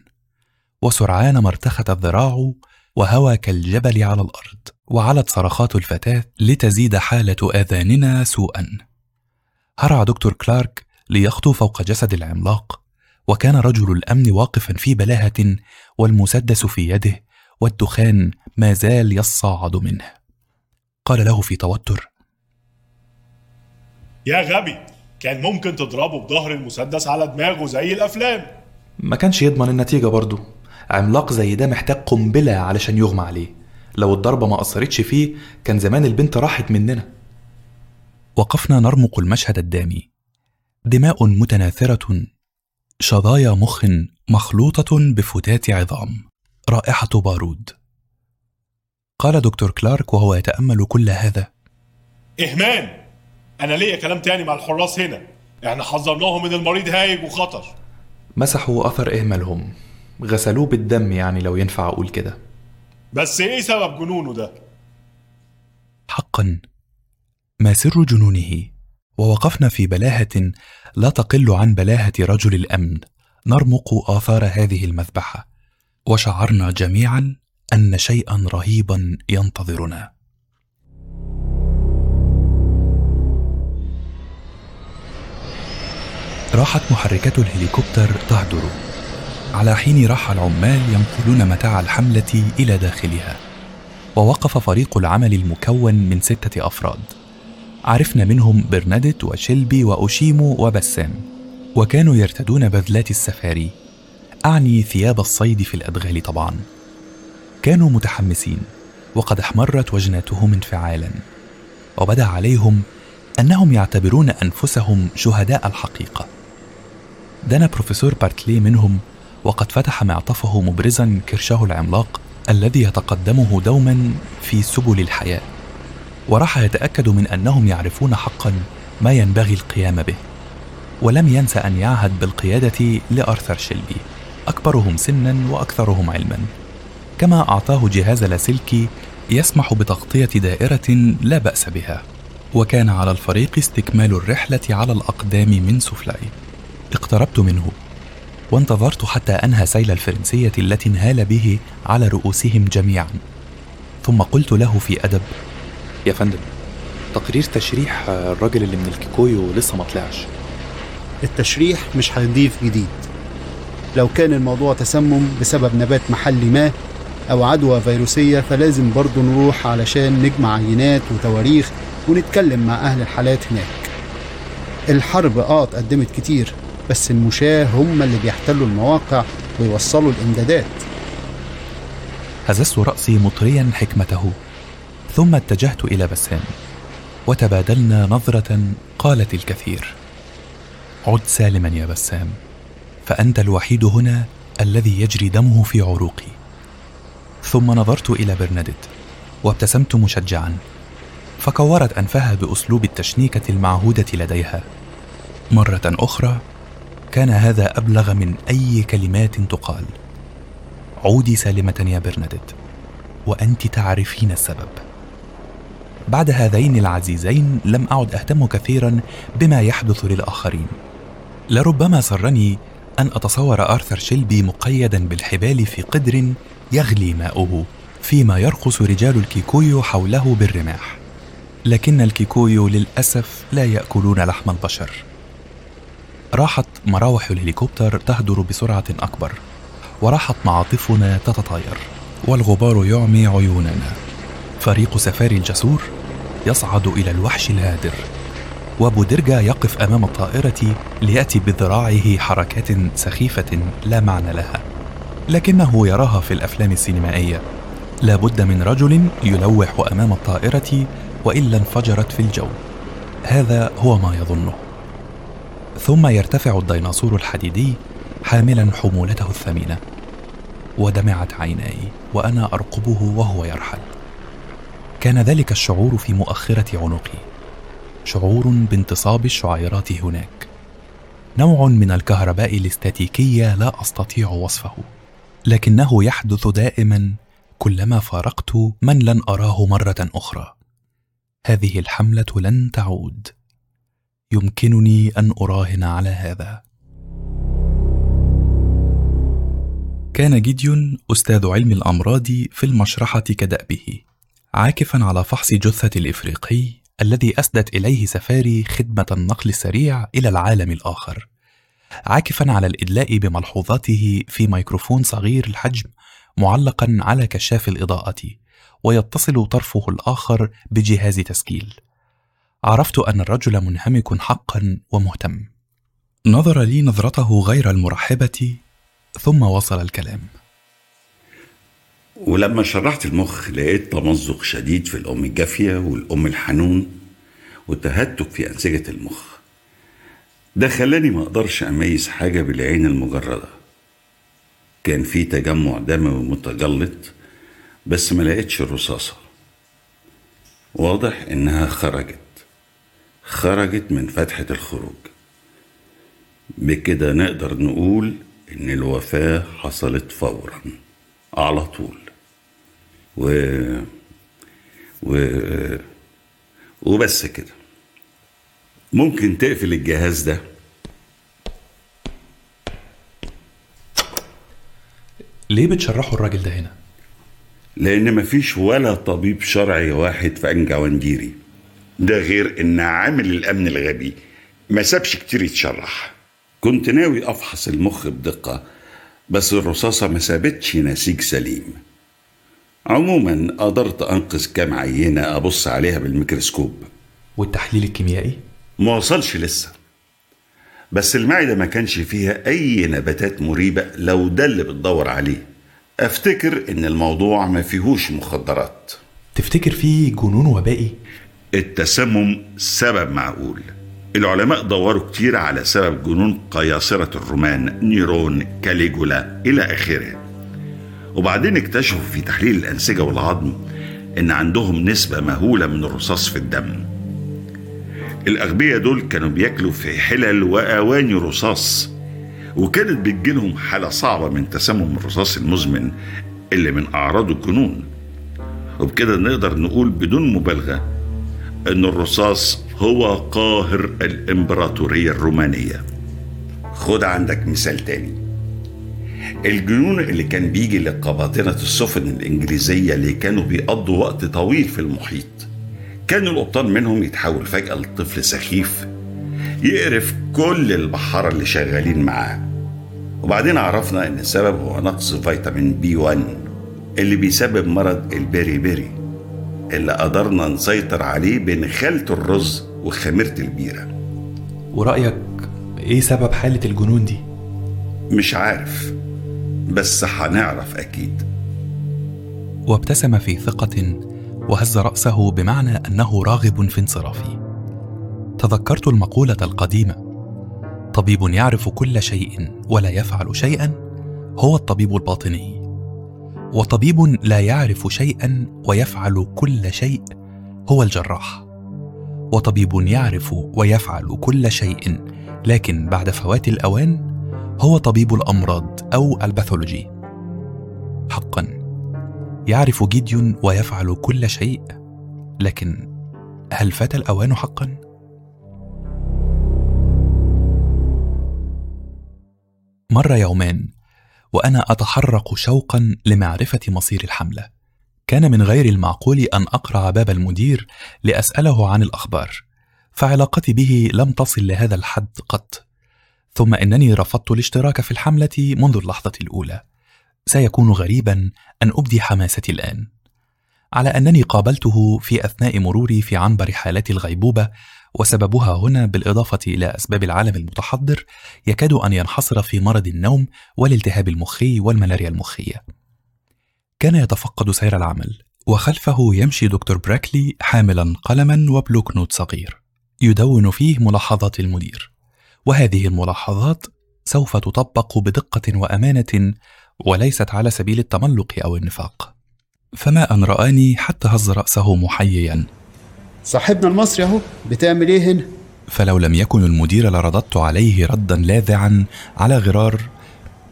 وسرعان ما ارتخت الذراع وهوى كالجبل على الأرض وعلت صرخات الفتاة لتزيد حالة آذاننا سوءا. هرع دكتور كلارك ليخطو فوق جسد العملاق وكان رجل الأمن واقفا في بلاهة والمسدس في يده والدخان ما زال يصعد منه. قال له في توتر يا غبي كان ممكن تضربه بظهر المسدس على دماغه زي الأفلام. ما كانش يضمن النتيجة برضه عملاق زي ده محتاج قنبلة علشان يغمى عليه. لو الضربة ما أثرتش فيه كان زمان البنت راحت مننا. وقفنا نرمق المشهد الدامي. دماء متناثرة شظايا مخ مخلوطة بفتات عظام. رائحة بارود. قال دكتور كلارك وهو يتأمل كل هذا. اهمان أنا ليا كلام تاني مع الحراس هنا. إحنا حذرناهم من المريض هايج وخطر. مسحوا أثر إهمالهم. غسلوه بالدم يعني لو ينفع أقول كده. بس إيه سبب جنونه ده؟ حقا ما سر جنونه؟ ووقفنا في بلاهة لا تقل عن بلاهة رجل الأمن نرمق آثار هذه المذبحة. وشعرنا جميعا أن شيئا رهيبا ينتظرنا. راحت محركات الهليكوبتر تهدر. على حين راح العمال ينقلون متاع الحملة إلى داخلها. ووقف فريق العمل المكون من ستة أفراد. عرفنا منهم برنادت وشيلبي وأوشيمو وبسام وكانوا يرتدون بذلات السفاري. أعني ثياب الصيد في الأدغال طبعا. كانوا متحمسين وقد احمرت وجناتهم انفعالا. وبدا عليهم أنهم يعتبرون أنفسهم شهداء الحقيقة. دنا بروفيسور بارتلي منهم وقد فتح معطفه مبرزا كرشه العملاق الذي يتقدمه دوما في سبل الحياة. وراح يتأكد من أنهم يعرفون حقا ما ينبغي القيام به ولم ينس أن يعهد بالقيادة لأرثر شيلبي أكبرهم سنا وأكثرهم علما. كما أعطاه جهاز لاسلكي يسمح بتغطية دائرة لا بأس بها وكان على الفريق استكمال الرحلة على الأقدام من سوفلاي اقتربت منه وانتظرت حتى أنهى سيل الفرنسية التي انهال به على رؤوسهم جميعا. ثم قلت له في أدب يا فندم تقرير تشريح الراجل اللي من الكيكويو لسه ما طلعش. التشريح مش هيضيف جديد. لو كان الموضوع تسمم بسبب نبات محلي ما أو عدوى فيروسية فلازم برضه نروح علشان نجمع عينات وتواريخ ونتكلم مع أهل الحالات هناك. الحرب آه اتقدمت كتير بس المشاة هم اللي بيحتلوا المواقع ويوصلوا الإمدادات. هززت رأسي مطريا حكمته. ثم اتجهت إلى بسام وتبادلنا نظرة قالت الكثير. عد سالما يا بسام فأنت الوحيد هنا الذي يجري دمه في عروقي. ثم نظرت إلى برنادت وابتسمت مشجعا فكورت أنفها بأسلوب التشنيكة المعهودة لديها. مرة أخرى كان هذا أبلغ من أي كلمات تقال. عودي سالمة يا برنادت وأنت تعرفين السبب. بعد هذين العزيزين لم أعد أهتم كثيرا بما يحدث للآخرين. لربما سرني أن أتصور آرثر شيلبي مقيدا بالحبال في قدر يغلي ماؤه فيما يرقص رجال الكيكويو حوله بالرماح. لكن الكيكويو للأسف لا يأكلون لحم البشر. راحت مراوح الهليكوبتر تهدر بسرعة أكبر وراحت معاطفنا تتطاير والغبار يعمي عيوننا. فريق سفاري الجسور يصعد إلى الوحش الهادر. وبودرجا يقف أمام الطائرة ليأتي بذراعه حركات سخيفة لا معنى لها. لكنه يراها في الأفلام السينمائية. لا بد من رجل يلوح أمام الطائرة وإلا انفجرت في الجو. هذا هو ما يظنه. ثم يرتفع الديناصور الحديدي حاملا حمولته الثمينة. ودمعت عيناي وأنا أرقبه وهو يرحل. كان ذلك الشعور في مؤخرة عنقي. شعور بانتصاب الشعيرات هناك. نوع من الكهرباء الاستاتيكية لا أستطيع وصفه. لكنه يحدث دائما كلما فارقت من لن أراه مرة أخرى. هذه الحملة لن تعود. يمكنني أن أراهن على هذا. كان جيديون أستاذ علم الأمراض في المشرحة كدأبه. عاكفا على فحص جثة الإفريقي الذي أسدت إليه سفاري خدمة النقل السريع إلى العالم الآخر. عاكفا على الإدلاء بملحوظاته في ميكروفون صغير الحجم معلقا على كشاف الإضاءة ويتصل طرفه الآخر بجهاز تسجيل. عرفت أن الرجل منهمك حقا ومهتم. نظر لي نظرته غير المرحبة ثم وصل الكلام. ولما شرحت المخ لقيت تمزق شديد في الأم الجافية والأم الحنون وتهتك في أنسجة المخ. ده خلاني ما أقدرش أميز حاجة بالعين المجردة. كان في تجمع دموي متجلط بس ما لقيتش الرصاصة. واضح إنها خرجت. خرجت من فتحة الخروج. بكده نقدر نقول إن الوفاة حصلت فورا على طول. و و وبس كده. ممكن تقفل الجهاز ده. ليه بتشرحوا الراجل ده هنا؟ لأن مفيش ولا طبيب شرعي واحد في أنجوانديري ده غير إن عامل الأمن الغبي ما سابش كتير يتشرح. كنت ناوي أفحص المخ بدقة بس الرصاصة ما سابتش نسيج سليم. عموما قدرت أنقذ كام عينة أبص عليها بالميكروسكوب. والتحليل الكيميائي؟ ما وصلش لسه. بس المعدة ما كانش فيها أي نباتات مريبة لو ده اللي بتدور عليه. أفتكر إن الموضوع ما فيهوش مخدرات. تفتكر فيه جنون وبائي التسمم سبب معقول. العلماء دوروا كتير على سبب جنون قياصرة الرومان نيرون كاليجولا إلى آخره. وبعدين اكتشفوا في تحليل الأنسجة والعظم إن عندهم نسبة مهولة من الرصاص في الدم. الأغبياء دول كانوا بياكلوا في حلل وأواني رصاص وكانت بتجيلهم حالة صعبة من تسمم الرصاص المزمن اللي من أعراضه الجنون وبكده نقدر نقول بدون مبالغة إن الرصاص هو قاهر الإمبراطورية الرومانية. خد عندك مثال تاني. الجنون اللي كان بيجي لقباطنة السفن الإنجليزية اللي كانوا بيقضوا وقت طويل في المحيط. كان القبطان منهم يتحول فجأة لطفل سخيف يقرف كل البحارة اللي شغالين معاه. وبعدين عرفنا إن السبب هو نقص فيتامين بي 1 اللي بيسبب مرض البيري بيري اللي قدرنا نسيطر عليه بنخالة الرز وخميرة البيرة. ورأيك إيه سبب حالة الجنون دي؟ مش عارف. بس هنعرف أكيد. وابتسم في ثقة وهز رأسه بمعنى أنه راغب في انصرافي تذكرت المقولة القديمة طبيب يعرف كل شيء ولا يفعل شيئا هو الطبيب الباطني. وطبيب لا يعرف شيئا ويفعل كل شيء هو الجراح. وطبيب يعرف ويفعل كل شيء لكن بعد فوات الأوان هو طبيب الأمراض أو الباثولوجي. حقا يعرف جيديون ويفعل كل شيء. لكن هل فات الأوان حقا؟ مر يومان وأنا اتحرق شوقا لمعرفة مصير الحملة. كان من غير المعقول أن اقرع باب المدير لأسأله عن الأخبار فعلاقتي به لم تصل لهذا الحد قط. ثم إنني رفضت الاشتراك في الحملة منذ اللحظة الأولى. سيكون غريبا أن أبدي حماستي الآن. على أنني قابلته في أثناء مروري في عنبر حالات الغيبوبة وسببها هنا بالإضافة إلى أسباب العالم المتحضر يكاد أن ينحصر في مرض النوم والالتهاب المخي والملاريا المخية. كان يتفقد سير العمل وخلفه يمشي دكتور براكلي حاملا قلما وبلوك نوت صغير يدون فيه ملاحظات المدير. وهذه الملاحظات سوف تطبق بدقة وأمانة وليست على سبيل التملق أو النفاق. فما أن رآني حتى هز رأسه محييا. صاحبنا المصري أهو بتعمل إيه هنا؟ فلو لم يكن المدير لرددت عليه ردا لاذعا على غرار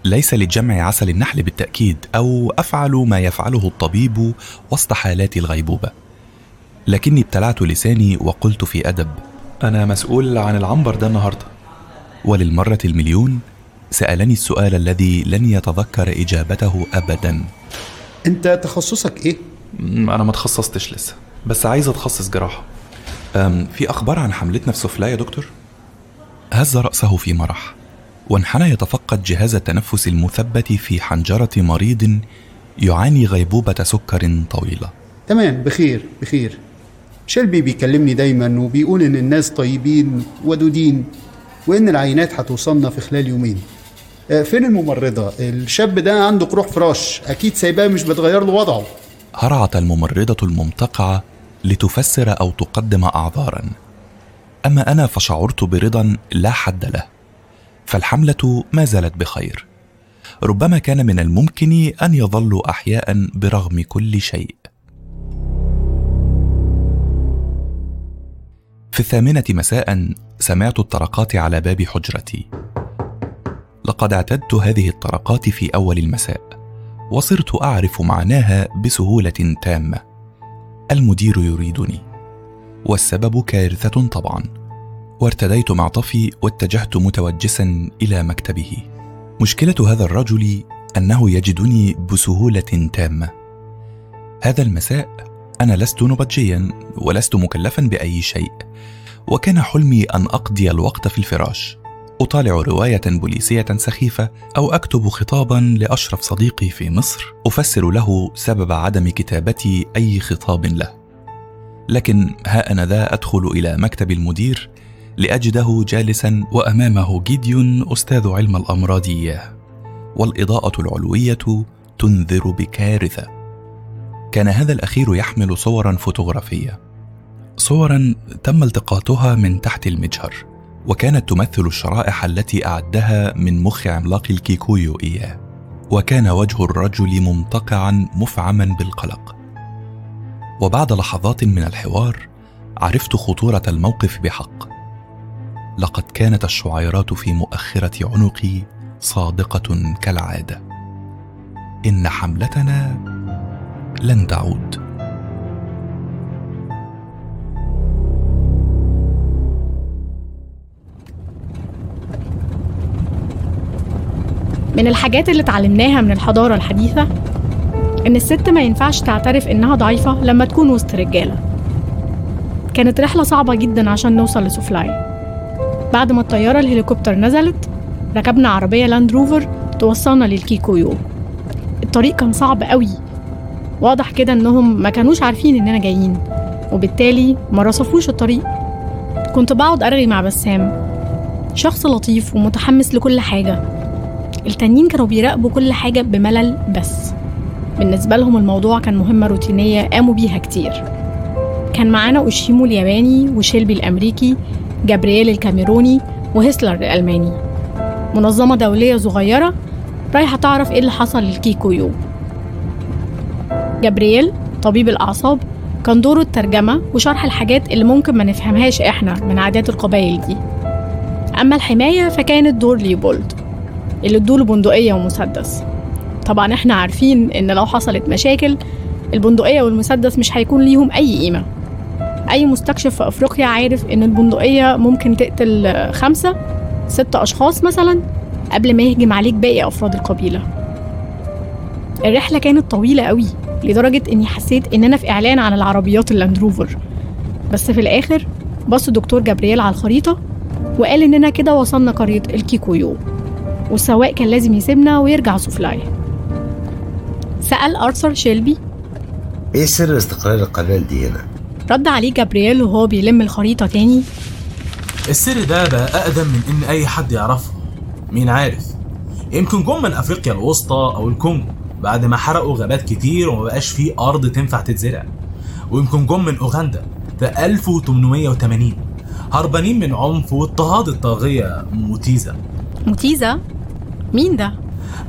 ليس لجمع عسل النحل بالتأكيد أو أفعل ما يفعله الطبيب وسط حالات الغيبوبة. لكني ابتلعت لساني وقلت في أدب أنا مسؤول عن العنبر ده النهارده. وللمرة المليون سألني السؤال الذي لن يتذكر إجابته ابدا. أنت تخصصك إيه؟ أنا ما تخصصتش لسه بس عايز أتخصص جراحة. أم في أخبار عن حملتنا في سفلا يا دكتور؟ هز رأسه في مرح وانحنى يتفقد جهاز التنفس المثبت في حنجرة مريض يعاني غيبوبة سكر طويلة. تمام بخير بخير. شلبي بيكلمني دايما وبيقول إن الناس طيبين ودودين. وإن العينات هتوصلنا في خلال يومين. آه، فين الممرضة؟ الشاب ده عنده قروح فراش أكيد سايباه مش بتغير له وضعه. هرعت الممرضة الممتقعه لتفسر أو تقدم أعذارا. أما أنا فشعرت برضا لا حد له فالحملة ما زالت بخير. ربما كان من الممكن أن يظلوا أحياء برغم كل شيء. في الثامنة مساء سمعت الطرقات على باب حجرتي. لقد اعتدت هذه الطرقات في أول المساء وصرت أعرف معناها بسهولة تامة. المدير يريدني والسبب كارثة طبعا. وارتديت معطفي واتجهت متوجسا إلى مكتبه. مشكلة هذا الرجل أنه يجدني بسهولة تامة. هذا المساء أنا لست نبطجيا ولست مكلفا بأي شيء. وكان حلمي أن أقضي الوقت في الفراش. أطالع رواية بوليسية سخيفة أو أكتب خطابا لأشرف صديقي في مصر أفسر له سبب عدم كتابتي أي خطاب له. لكن ها أنا ذا أدخل إلى مكتب المدير لأجده جالسا وأمامه جيديون أستاذ علم الأمراض إياه. والإضاءة العلوية تنذر بكارثة. كان هذا الأخير يحمل صورا فوتوغرافية. صورا تم التقاطها من تحت المجهر وكانت تمثل الشرائح التي أعدها من مخ عملاق الكيكويو إياه. وكان وجه الرجل ممتقعا مفعما بالقلق. وبعد لحظات من الحوار عرفت خطورة الموقف بحق. لقد كانت الشعيرات في مؤخرة عنقي صادقة كالعادة. إن حملتنا لن تعود. من الحاجات اللي اتعلمناها من الحضارة الحديثة إن الست ما ينفعش تعترف إنها ضعيفة لما تكون وسط رجالة. كانت رحلة صعبة جدا عشان نوصل لسوفلاي بعد ما الطيارة الهليكوبتر نزلت ركبنا عربية لاند روفر توصلنا للكيكويو الطريق كان صعب قوي. واضح كده إنهم ما كانوش عارفين إننا جايين وبالتالي ما رصفوش الطريق. كنت بقعد أرغي مع بسام. شخص لطيف ومتحمس لكل حاجة. التانيين كانوا بيراقبوا كل حاجة بملل بس. بالنسبة لهم الموضوع كان مهمة روتينية قاموا بيها كتير. كان معانا أوشيمو الياباني وشيلبي الأمريكي جابرييل الكاميروني وهسلر الألماني. منظمة دولية صغيرة. رايحة تعرف إيه اللي حصل للكيكويو جابرييل طبيب الأعصاب كان دوره الترجمة وشرح الحاجات اللي ممكن ما نفهمهاش إحنا من عادات القبائل دي. أما الحماية فكانت دور ليوبولد. اللي ادوله بندقية ومسدس. طبعا إحنا عارفين إن لو حصلت مشاكل البندقية والمسدس مش هيكون ليهم أي قيمة. أي مستكشف في أفريقيا عارف إن البندقية ممكن تقتل خمسة ست أشخاص مثلا قبل ما يهجم عليك باقي أفراد القبيلة. الرحلة كانت طويلة قوي لدرجة إني حسيت إن أنا في إعلان عن العربيات اللاندروفر بس في الآخر بص دكتور جابرييل على الخريطة وقال إننا كده وصلنا قرية الكيكويو. والسواق كان لازم يسيبنا ويرجع سوفلاي سأل أرثر شيلبي. إيه سر استقرار القبائل دي هنا؟ رد عليه جابرييل وهو بيلم الخريطة تاني. السر ده بقى أقدم من إن أي حد يعرفه. مين عارف؟ يمكن جم من أفريقيا الوسطى أو الكونغو بعد ما حرقوا غابات كتير وما بقاش فيه أرض تنفع تتزرع. ويمكن جم من أوغندا في 1880 هربانين من عنف واضطهاد الطاغية موتيزا موتيزا مين ده؟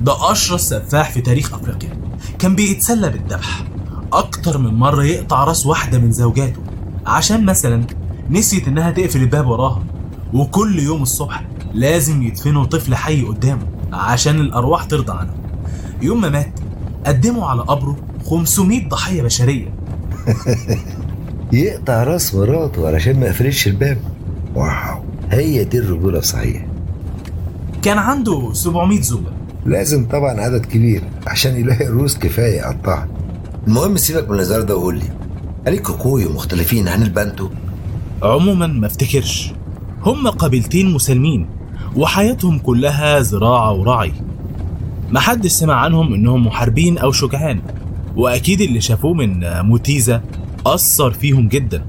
ده أشرس سفاح في تاريخ أفريقيا. كان بيتسلى بالذبح. أكتر من مرة يقطع رأس واحدة من زوجاته. عشان مثلا نسيت إنها تقفل الباب وراها. وكل يوم الصبح لازم يدفنوا طفل حي قدامه عشان الأرواح ترضى عنه. يوم ما مات قدموا على قبره 500 ضحية بشرية. [laughs] يقطع رأس مراته علشان ما يقفلش الباب. واو هي دي الرجولة صحيح كان عنده 700 زوجة لازم طبعا عدد كبير عشان يلاقي الروس كفاية يقطعها المهم سيبك من الهزار ده وقول لي هل الكيكويو مختلفين عن البانتو؟ عموما ما افتكرش. هم قبيلتين مسالمين وحياتهم كلها زراعة ورعي محدش سمع عنهم إنهم محاربين أو شجعان وأكيد اللي شافوه من موتيزا أثر فيهم جدا.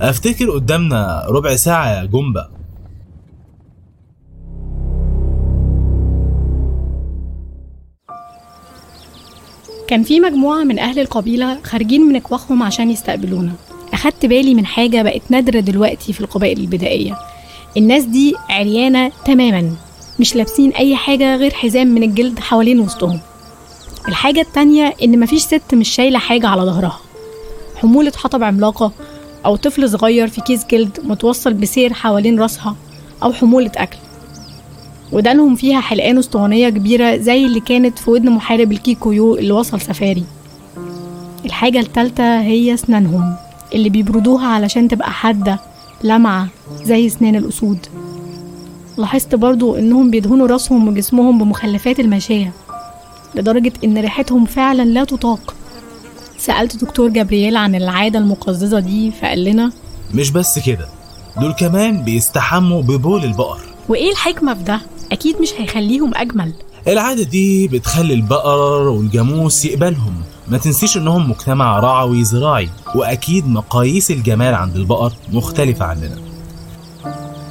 أفتكر قدامنا ربع ساعة يا جنبة كان في مجموعة من أهل القبيلة خارجين من أكواخهم عشان يستقبلونا. أخدت بالي من حاجة بقت نادرة دلوقتي في القبائل البدائية. الناس دي عريانة تماما مش لابسين أي حاجة غير حزام من الجلد حوالين وسطهم. الحاجة التانية إن مفيش ست مش شايلة حاجة على ظهرها. حمولة حطب عملاقة أو طفل صغير في كيس جلد متوصل بسير حوالين راسها أو حمولة أكل. ودانهم فيها حلقان أسطوانية كبيرة زي اللي كانت في ودن محارب الكيكويو اللي وصل سفاري. الحاجة التالتة هي أسنانهم اللي بيبردوها علشان تبقى حادة لمعة زي أسنان الأسود. لاحظت برضو إنهم بيدهنوا راسهم وجسمهم بمخلفات الماشية لدرجة إن ريحتهم فعلا لا تطاق. سألت دكتور جابرييل عن العادة المقززة دي فقال لنا مش بس كده دول كمان بيستحموا ببول البقر. وإيه الحكمة في ده؟ أكيد مش هيخليهم أجمل. العادة دي بتخلي البقر والجاموس يقبلهم. ما تنسيش إنهم مجتمع رعوي زراعي وأكيد مقاييس الجمال عند البقر مختلفة عننا.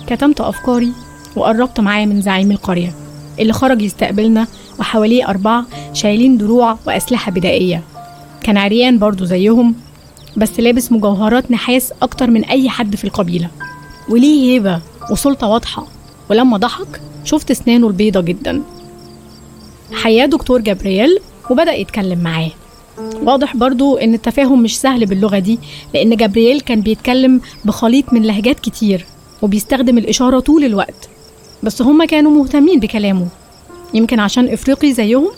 كتمت أفكاري وقربت معاه من زعيم القرية اللي خرج يستقبلنا وحواليه أربعة شايلين دروع وأسلحة بدائية. كان عريان برضو زيهم بس لابس مجوهرات نحاس أكتر من أي حد في القبيلة. وليه هيبة وسلطة واضحة ولما ضحك شفت أسنانه البيضة جدا. حياة دكتور جابرييل وبدأ يتكلم معاه. واضح برضو إن التفاهم مش سهل باللغة دي لأن جابرييل كان بيتكلم بخليط من لهجات كتير وبيستخدم الإشارة طول الوقت. بس هما كانوا مهتمين بكلامه. يمكن عشان إفريقي زيهم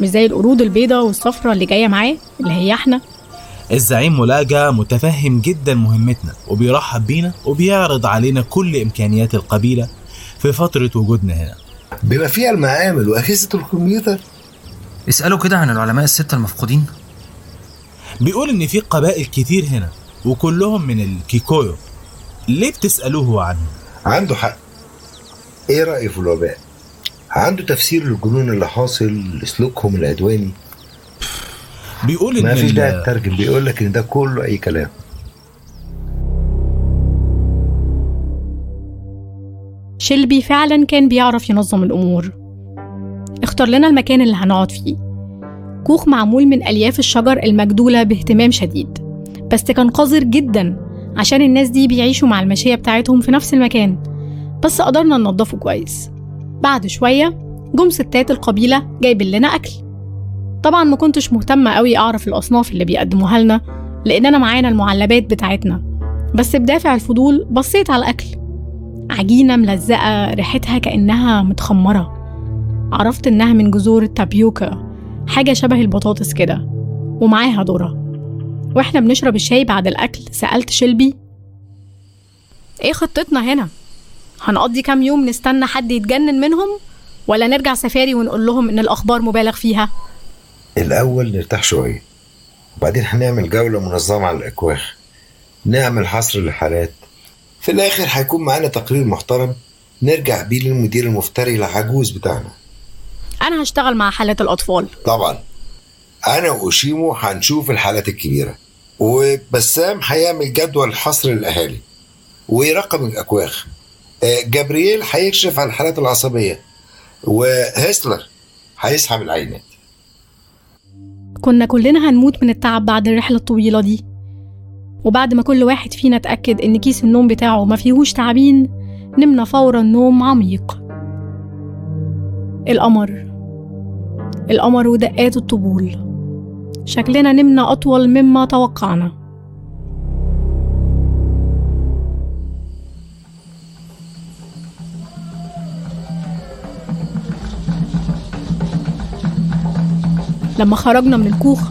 مش زي القرود البيضة والصفرة اللي جاية معاه اللي هي إحنا. الزعيم ملاجة متفهم جدا مهمتنا وبيرحب بينا وبيعرض علينا كل إمكانيات القبيلة في فترة وجودنا هنا. بما فيها المعامل وأجهزة الكمبيوتر. اسألوا كده عن العلماء الستة المفقودين. بيقول إن في قبائل كتير هنا وكلهم من الكيكويو. ليه بتسألوه عنه؟ عنده حق. إيه رأيه في الوباء؟ عنده تفسير للجنون اللي حاصل لسلوكهم العدواني. بيقول ما إن فيش ال- داعي تترجم بيقول لك إن ده كله أي كلام. شيلبي فعلا كان بيعرف ينظم الأمور. اختار لنا المكان اللي هنقعد فيه. كوخ معمول من ألياف الشجر المجدولة باهتمام شديد بس كان قذر جدا عشان الناس دي بيعيشوا مع الماشية بتاعتهم في نفس المكان بس قدرنا ننضفه كويس. بعد شوية جم ستات القبيلة جايبين لنا أكل. طبعا ما كنتش مهتمة قوي أعرف الأصناف اللي بيقدموها لنا لأننا معانا المعلبات بتاعتنا بس بدافع الفضول بصيت على الأكل. عجينة ملزقة ريحتها كأنها متخمرة. عرفت إنها من جذور التابيوكا حاجة شبه البطاطس كده. ومعاها ذرة. وإحنا بنشرب الشاي بعد الأكل سألت شيلبي. إيه خطتنا هنا؟ هنقضي كام يوم نستنى حد يتجنن منهم؟ ولا نرجع سفاري ونقول لهم إن الأخبار مبالغ فيها؟ الأول نرتاح شوية. وبعدين هنعمل جولة منظمة على الأكواخ. نعمل حصر للحالات. في الآخر هيكون معانا تقرير محترم نرجع بيه للمدير المفتري العجوز بتاعنا. أنا هشتغل مع حالات الأطفال. طبعا. أنا وأوشيمو هنشوف الحالات الكبيرة. وبسام هيعمل جدول حصر للأهالي ويرقم الأكواخ. آه، جابرييل هيكشف على الحالات العصبية. وهيسلر هيسحب العينات. كنا كلنا هنموت من التعب بعد الرحلة الطويلة دي. وبعد ما كل واحد فينا اتأكد إن كيس النوم بتاعه ما فيهوش تعابين نمنا فورا نوم عميق. القمر. القمر ودقات الطبول. شكلنا نمنا أطول مما توقعنا. لما خرجنا من الكوخ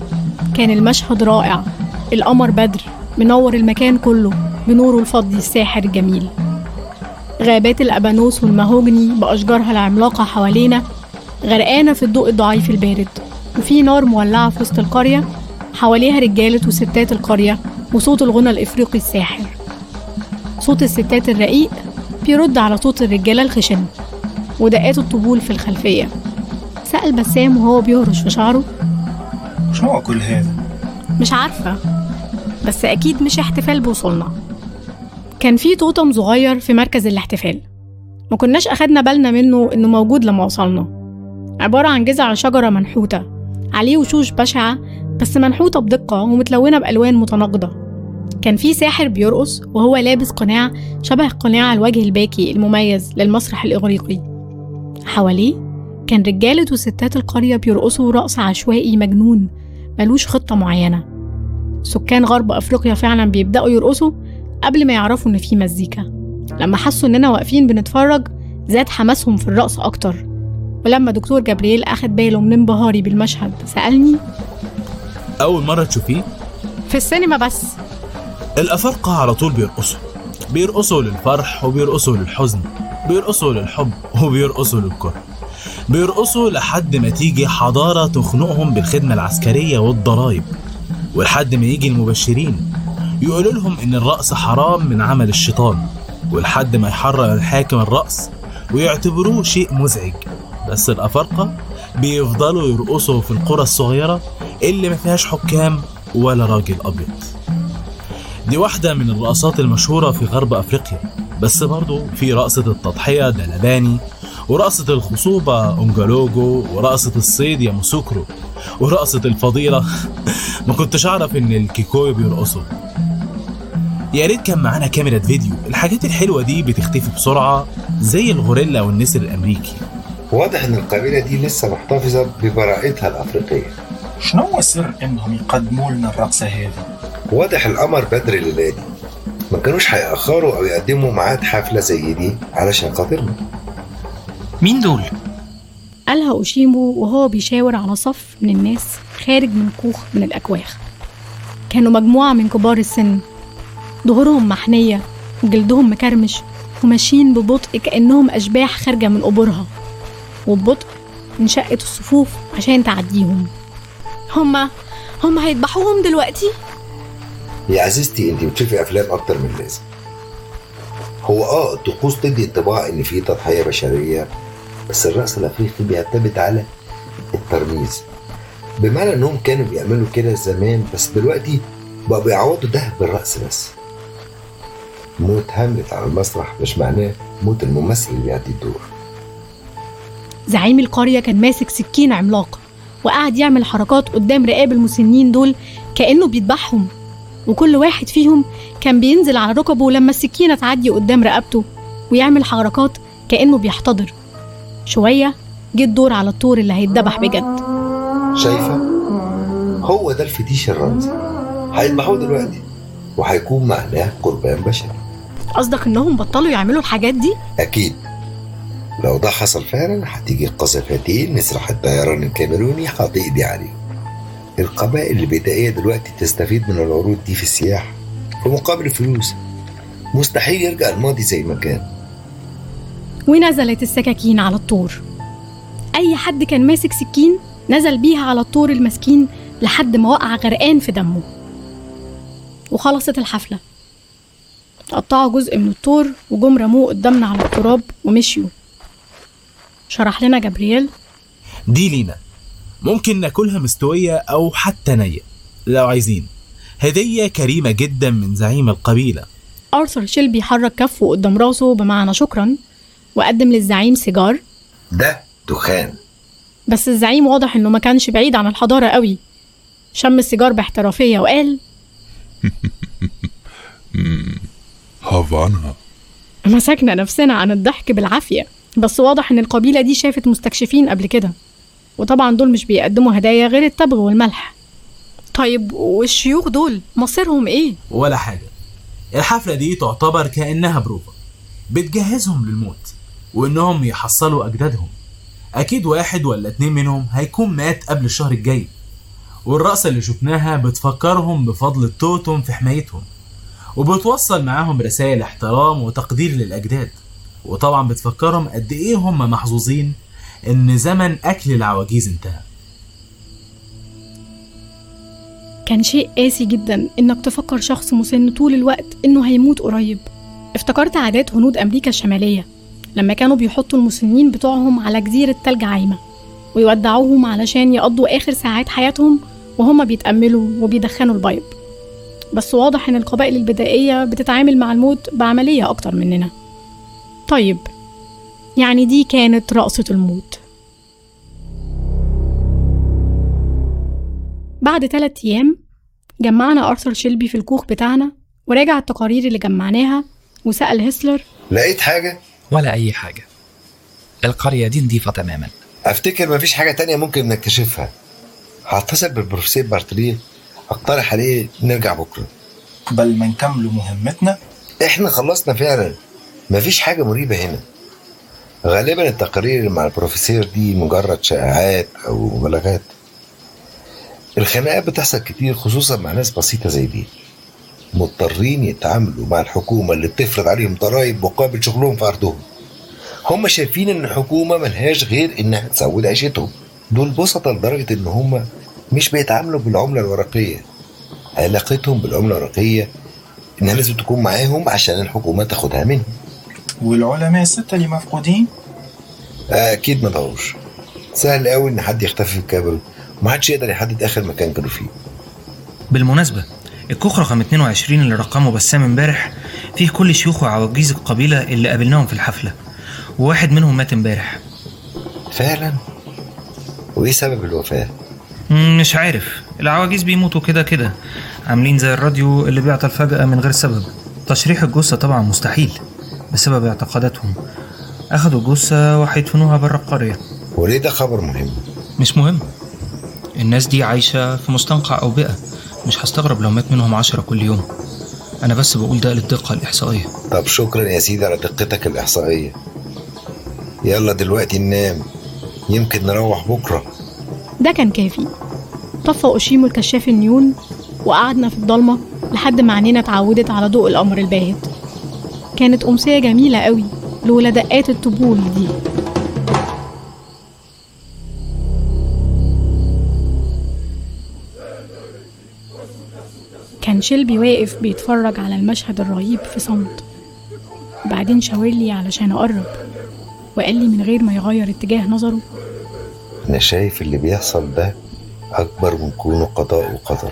كان المشهد رائع. القمر بدر. منور المكان كله بنوره الفضي الساحر الجميل. غابات الأبانوس والمهوجني بأشجارها العملاقة حوالينا غرقانة في الضوء الضعيف البارد وفي نار مولعة في وسط القرية حواليها رجالة وستات القرية وصوت الغنى الإفريقي الساحر. صوت الستات الرقيق بيرد على صوت الرجالة الخشن ودقات الطبول في الخلفية. سأل بسام وهو بيهرش في شعره. مش نوع كل هذا؟ مش عارفة. بس أكيد مش احتفال بوصولنا. كان في توتم صغير في مركز الاحتفال. ما كناش أخدنا بالنا منه إنه موجود لما وصلنا. عبارة عن جذع شجرة منحوتة. عليه وشوش بشعة بس منحوتة بدقة ومتلونة بألوان متناقضة. كان في ساحر بيرقص وهو لابس قناع شبه قناع الوجه الباكي المميز للمسرح الإغريقي. حواليه كان رجالة وستات القرية بيرقصوا رقص عشوائي مجنون ملوش خطة معينة. سكان غرب أفريقيا فعلا بيبدأوا يرقصوا قبل ما يعرفوا إن في مزيكا. لما حسوا إننا واقفين بنتفرج زاد حماسهم في الرقص أكتر. ولما دكتور جبريل أخد باله من انبهاري بالمشهد سألني أول مرة تشوفيه؟ في السينما بس. الأفارقة على طول بيرقصوا. بيرقصوا للفرح وبيرقصوا للحزن بيرقصوا للحب وبيرقصوا للكره. بيرقصوا لحد ما تيجي حضارة تخنقهم بالخدمة العسكرية والضرايب ولحد ما يجي المبشرين. يقولوا لهم إن الرقص حرام من عمل الشيطان ولحد ما يحرر الحاكم الرقص ويعتبروه شيء مزعج. بس الأفارقة بيفضلوا يرقصوا في القرى الصغيرة اللي ما فيهاش حكام ولا راجل أبيض. دي واحدة من الرقصات المشهورة في غرب أفريقيا. بس برضو في رقصة التضحية دلباني ورقصة الخصوبة أونجالوجو ورقصة الصيد يا موسوكرو ورقصة الفضيلة. [laughs] ما كنتش أعرف إن الكيكوي بيرقصوا. يا ريت كان معانا كاميرا فيديو. الحاجات الحلوة دي بتختفي بسرعة زي الغوريلا والنسر الأمريكي. واضح إن القبيلة دي لسه محتفظة ببراءتها الأفريقية. شنو هو سر إنهم يقدموا لنا الرقصه هذه واضح القمر بدر الليلادي ما كانوش هيأخروا أو يقدموا ميعاد حفلة زي دي علشان خاطرنا. مين دول؟ قالها أوشيمو وهو بيشاور على صف من الناس خارج من كوخ من الأكواخ. كانوا مجموعة من كبار السن. ظهورهم محنية وجلدهم مكرمش وماشيين ببطء كأنهم أشباح خارجة من قبورها. وببطء انشقت الصفوف عشان تعديهم. هما هما هيذبحوهم دلوقتي؟ يا عزيزتي انت بتشوفي أفلام أكتر من اللازم هو آه الطقوس تدي انطباع إن في تضحية بشرية بس الرقص الافريقي بيعتمد على الترميز. بمعنى إنهم كانوا بيعملوا كده زمان بس دلوقتي بقوا بيعوضوا ده بالرقص بس. موت هاملت على المسرح مش معناه موت الممثل اللي بيأدي الدور. زعيم القرية كان ماسك سكين عملاق وقعد يعمل حركات قدام رقاب المسنين دول كأنه بيذبحهم. وكل واحد فيهم كان بينزل على ركبه لما السكينة تعدي قدام رقبته ويعمل حركات كأنه بيحتضر. شوية جه الدور على الطور اللي هيتذبح بجد. شايفة؟ هو ده الفتيش الرمزي. هيذبحوه دلوقتي وهيكون معناه قربان بشري. قصدك إنهم بطلوا يعملوا الحاجات دي؟ أكيد. لو ده حصل فعلا هتيجي القذافاتين مسرح الطيران الكاميروني هتقضي عليه القبائل البدائية دلوقتي تستفيد من العروض دي في السياحة في مقابل فلوس. مستحيل يرجع الماضي زي ما كان. ونزلت السكاكين على الطور؟ أي حد كان ماسك سكين نزل بيها على الطور المسكين لحد ما وقع غرقان في دمه. وخلصت الحفلة. قطعوا جزء من الطور وجم رموه قدامنا على التراب ومشيوا. شرح لنا جبريل دي لينا. ممكن ناكلها مستوية أو حتى نية لو عايزين. هدية كريمة جدا من زعيم القبيلة. أرثر شيلبي حرك كفه قدام راسه بمعنى شكرا وقدم للزعيم سيجار. ده دخان. بس الزعيم واضح إنه ما كانش بعيد عن الحضارة قوي. شم السيجار باحترافية وقال [laughs] هافانا. مسكنا نفسنا عن الضحك بالعافية بس واضح إن القبيلة دي شافت مستكشفين قبل كده وطبعا دول مش بيقدموا هدايا غير التبغ والملح. طيب والشيوخ دول مصيرهم إيه؟ ولا حاجة. الحفلة دي تعتبر كأنها بروفا. بتجهزهم للموت. وإنهم يحصلوا أجدادهم. أكيد واحد ولا اتنين منهم هيكون مات قبل الشهر الجاي. والرقصة اللي شفناها بتفكرهم بفضل التوتم في حمايتهم وبتوصل معاهم رسائل احترام وتقدير للأجداد. وطبعا بتفكرهم قد إيه هم محظوظين إن زمن أكل العواجيز انتهى. كان شيء قاسي جدا إنك تفكر شخص مسن طول الوقت إنه هيموت قريب. افتكرت عادات هنود أمريكا الشمالية. لما كانوا بيحطوا المسنين بتوعهم على جزيرة تلج عايمة ويودعوهم علشان يقضوا آخر ساعات حياتهم وهما بيتأملوا وبيدخنوا البيض. بس واضح إن القبائل البدائية بتتعامل مع الموت بعملية أكتر مننا. طيب يعني دي كانت رقصة الموت. بعد ثلاثة أيام جمعنا أرثر شيلبي في الكوخ بتاعنا وراجع التقارير اللي جمعناها وسأل هيسلر لقيت حاجة؟ ولا أي حاجة. القرية دي نظيفة تماما. أفتكر مفيش حاجة تانية ممكن نكتشفها. هتصل بالبروفيسور بارتليه أقترح عليه نرجع بكرة. قبل ما نكملوا مهمتنا إحنا خلصنا فعلا. مفيش حاجة مريبة هنا. غالبا التقارير اللي مع البروفيسور دي مجرد شائعات أو مبالغات الخناقات بتحصل كتير خصوصا مع ناس بسيطة زي دي. مضطرين يتعاملوا مع الحكومة اللي بتفرض عليهم ضرائب مقابل شغلهم في أرضهم. هم شايفين إن الحكومة ملهاش غير إنها تسود عيشتهم دول بسطة لدرجة إن هم مش بيتعاملوا بالعملة الورقية. علاقتهم بالعملة الورقية إنها لازم تكون معاهم عشان الحكومة تاخدها منهم. والعلماء الستة اللي مفقودين؟ أكيد ما ضاعوش سهل قوي إن حد يختفي في الكاميرون ومحدش يقدر يحدد آخر مكان كانوا فيه. بالمناسبة الكوخ رقم 22 اللي رقمه بسام امبارح فيه كل شيوخ وعواجيز القبيلة اللي قابلناهم في الحفلة وواحد منهم مات امبارح. فعلا؟ وإيه سبب الوفاة؟ مش عارف. العواجيز بيموتوا كده كده. عاملين زي الراديو اللي بيعطل فجأة من غير سبب. تشريح الجثة طبعا مستحيل بسبب اعتقاداتهم. أخدوا الجثة وهيدفنوها بره القرية. وليه ده خبر مهم؟ مش مهم. الناس دي عايشة في مستنقع أوبئة مش هستغرب لو مات منهم عشرة كل يوم. أنا بس بقول ده للدقة الإحصائية. طب شكرا يا سيدي على دقتك الإحصائية. يلا دلوقتي ننام. يمكن نروح بكرة. ده كان كافي. طفى أوشيمو الكشاف النيون وقعدنا في الضلمة لحد ما عينينا اتعودت على ضوء القمر الباهت. كانت أمسية جميلة قوي لولا دقات الطبول دي. شيلبي واقف بيتفرج على المشهد الرهيب في صمت. بعدين شاور لي علشان أقرب وقال لي من غير ما يغير اتجاه نظره. أنا شايف اللي بيحصل ده أكبر من كونه قضاء وقدر.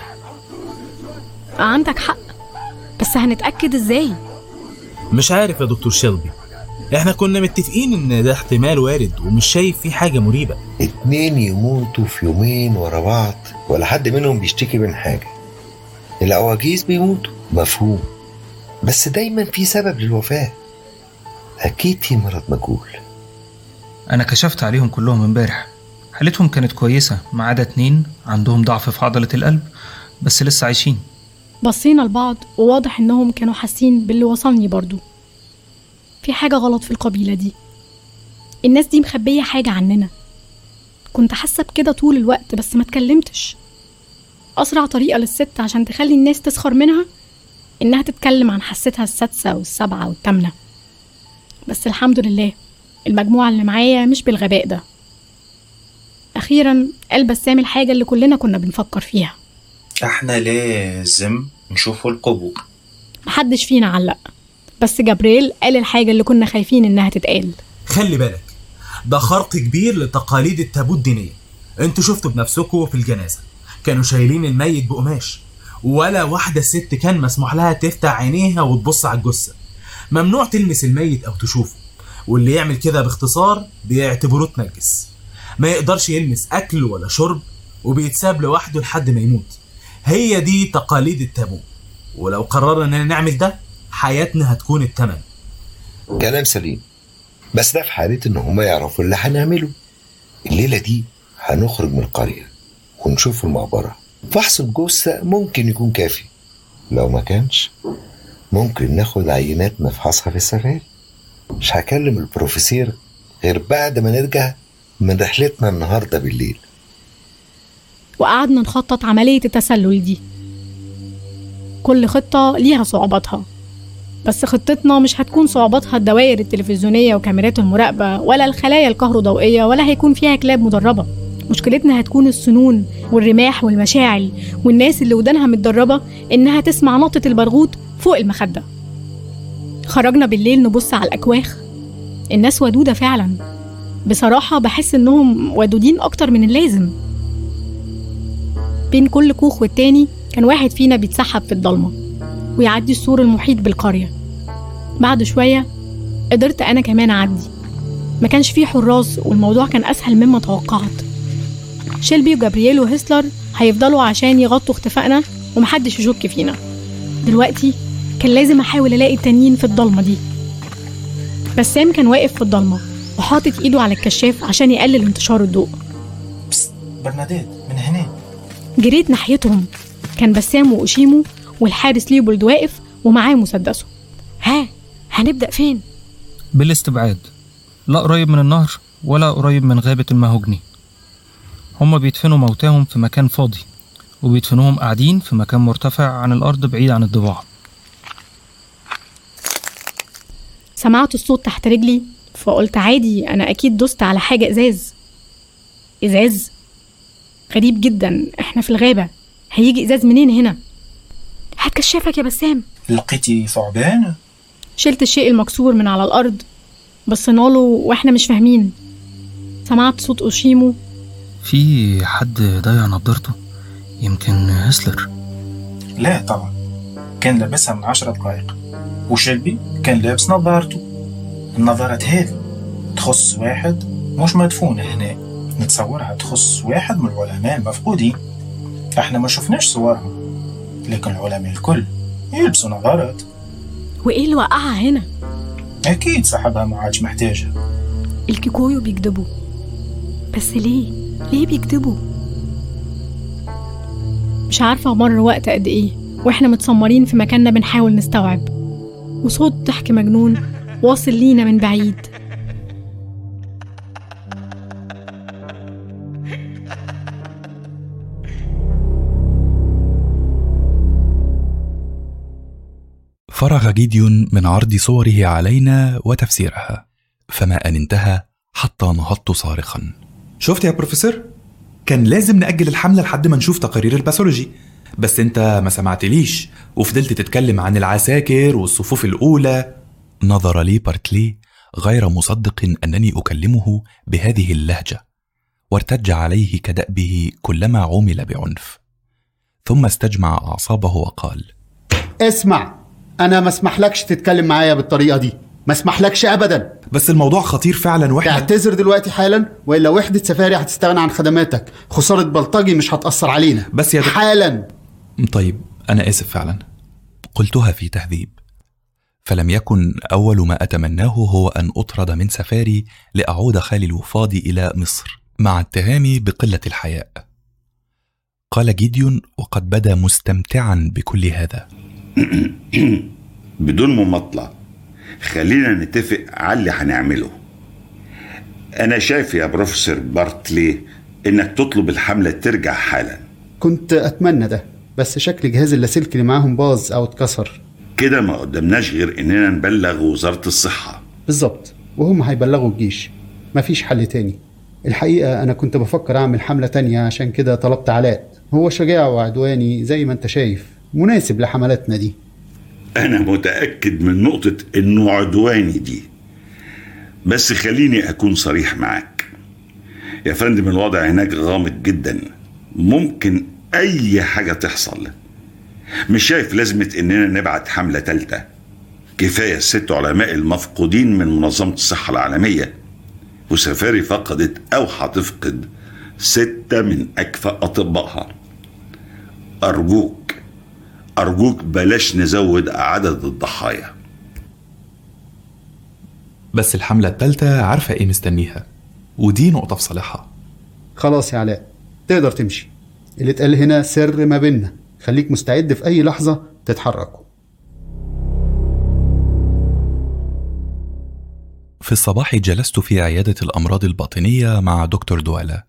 عندك حق بس هنتأكد إزاي؟ مش عارف يا دكتور شيلبي. إحنا كنا متفقين إن ده احتمال وارد ومش شايف فيه حاجة مريبة. اتنين يموتوا في يومين ورا بعض ولا حد منهم بيشتكي من حاجة. العواجيز بيموتوا. مفهوم. بس دايما في سبب للوفاة. أكيد في مرض مجهول. أنا كشفت عليهم كلهم امبارح. حالتهم كانت كويسة ما عدا اتنين عندهم ضعف في عضلة القلب بس لسه عايشين. بصينا لبعض وواضح إنهم كانوا حاسين باللي وصلني برضو. في حاجة غلط في القبيلة دي. الناس دي مخبية حاجة عننا. كنت حاسة بكده طول الوقت بس ما اتكلمتش. أسرع طريقة للست عشان تخلي الناس تسخر منها إنها تتكلم عن حستها السادسة والسابعة والتامنة بس الحمد لله المجموعة اللي معايا مش بالغباء ده. أخيرا قال بسام الحاجة اللي كلنا كنا بنفكر فيها. إحنا لازم نشوفوا القبور محدش فينا علق. بس جبريل قال الحاجة اللي كنا خايفين إنها تتقال. خلي بالك ده خرق كبير لتقاليد التابوت الدينية. أنتوا شفتوا بنفسكم في الجنازة. كانوا شايلين الميت بقماش. ولا واحدة ست كان مسموح لها تفتح عينيها وتبص على الجثة. ممنوع تلمس الميت أو تشوفه. واللي يعمل كده باختصار بيعتبروه تنجس ما يقدرش يلمس أكل ولا شرب وبيتساب لوحده لحد ما يموت. هي دي تقاليد التابو. ولو قررنا إننا نعمل ده حياتنا هتكون التمن. كلام سليم. بس ده في حالة إن هما يعرفوا اللي هنعمله. الليلة دي هنخرج من القرية. ونشوف المقبرة. فحص الجثة ممكن يكون كافي. لو ما كانش ممكن ناخد عينات نفحصها في السفاري. مش هكلم البروفيسور غير بعد ما نرجع من رحلتنا النهاردة بالليل. وقعدنا نخطط عملية التسلل دي. كل خطة ليها صعوباتها. بس خطتنا مش هتكون صعوباتها الدوائر التلفزيونية وكاميرات المراقبة ولا الخلايا الكهروضوئية ولا هيكون فيها كلاب مدربة. مشكلتنا هتكون السنون والرماح والمشاعل والناس اللي ودانها متدربة إنها تسمع نطة البرغوث فوق المخدة. خرجنا بالليل نبص على الأكواخ. الناس ودودة فعلا. بصراحة بحس إنهم ودودين أكتر من اللازم. بين كل كوخ والتاني كان واحد فينا بيتسحب في الضلمة ويعدي السور المحيط بالقرية. بعد شوية قدرت أنا كمان أعدي. ما كانش فيه حراس والموضوع كان أسهل مما توقعت. شيلبي وجابرييل وهسلر هيفضلوا عشان يغطوا اختفائنا ومحدش يشك فينا. دلوقتي كان لازم أحاول ألاقي التانيين في الضلمة دي. بسام كان واقف في الضلمة وحاطط إيده على الكشاف عشان يقلل انتشار الضوء. برناديت من هنا جريت ناحيتهم. كان بسام وأوشيمو والحارس ليوبولد واقف ومعاه مسدسه. ها هنبدأ فين؟ بالاستبعاد. لا قريب من النهر ولا قريب من غابة المهوجني. هما بيدفنوا موتاهم في مكان فاضي وبيدفنوهم قاعدين في مكان مرتفع عن الأرض بعيد عن الضباع. سمعت الصوت تحت رجلي فقلت عادي أنا أكيد دوست على حاجة إزاز. إزاز؟ غريب جدا إحنا في الغابة. هيجي إزاز منين هنا؟ هات كشافك يا بسام. لقيتي ثعبان؟ شلت الشيء المكسور من على الأرض بصينا له وإحنا مش فاهمين. سمعت صوت أوشيمو في حد ضيع نضارته يمكن هسلر لا طبعا. كان لابسها من عشرة دقايق وشلبي كان لابس نظارته. النظارات هذه تخص واحد مش مدفون هنا. نتصورها تخص واحد من العلماء المفقودين. إحنا ما شفناش صورهم. لكن العلماء الكل يلبسوا نظارات. وإيه اللي وقعها هنا؟ أكيد صاحبها ما عادش محتاجها. الكيكويو بيكذبوا بس ليه؟ ليه بيكذبوا مش عارفة مر وقت قد إيه وإحنا متسمرين في مكاننا بنحاول نستوعب. وصوت ضحك مجنون واصل لينا من بعيد. فرغ جيديون من عرض صوره علينا وتفسيرها فما أن انتهى حتى نهضت صارخا. شفت يا بروفيسور؟ كان لازم نأجل الحملة لحد ما نشوف تقارير ال pathology. بس انت ما سمعتليش وفضلت تتكلم عن العساكر والصفوف الأولى. نظر لي بارتلي غير مصدق أنني أكلمه بهذه اللهجة وارتج عليه كدأبه كلما عومل بعنف. ثم استجمع أعصابه وقال اسمع أنا ما اسمحلكش تتكلم معايا بالطريقة دي. ما اسمحلكش ابدا. بس الموضوع خطير فعلا وإحنا تعتذر دلوقتي حالا وإلا وحدة سفاري هتستغنى عن خدماتك. خسارة بلطجي مش هتأثر علينا. بس يا دك... حالا. طيب أنا آسف فعلا. قلتها في تهذيب. فلم يكن أول ما أتمناه هو أن أطرد من سفاري لأعود خالي الوفاض إلى مصر مع اتهامي بقلة الحياء. قال جيديون وقد بدا مستمتعا بكل هذا. [coughs] بدون مماطلة. خلينا نتفق على اللي هنعمله. أنا شايف يا بروفيسور بارتلي إنك تطلب الحملة ترجع حالا. كنت أتمنى ده بس شكل جهاز اللاسلكي اللي معاهم باظ أو اتكسر. كده ما قدامناش غير إننا نبلغ وزارة الصحة. بالظبط وهم هيبلغوا الجيش. مفيش حل تاني. الحقيقة أنا كنت بفكر أعمل حملة تانية عشان كده طلبت علاء. هو شجاع وعدواني زي ما أنت شايف مناسب لحملاتنا دي. أنا متأكد من نقطة إنه عدواني دي. بس خليني أكون صريح معاك. يا فندم الوضع هناك غامض جدا. ممكن أي حاجة تحصل. مش شايف لازمة إننا نبعت حملة تالتة. كفاية الست علماء المفقودين من منظمة الصحة العالمية. وسفاري فقدت أو هتفقد ستة من أكفأ أطبائها. أرجوك أرجوك بلاش نزود عدد الضحايا. بس الحملة التالتة عارفة إيه مستنيها ودي نقطة في صالحها. خلاص يا علاء تقدر تمشي. اللي اتقال هنا سر ما بيننا. خليك مستعد في أي لحظة تتحركوا. في الصباح جلست في عيادة الأمراض الباطنية مع دكتور دوالا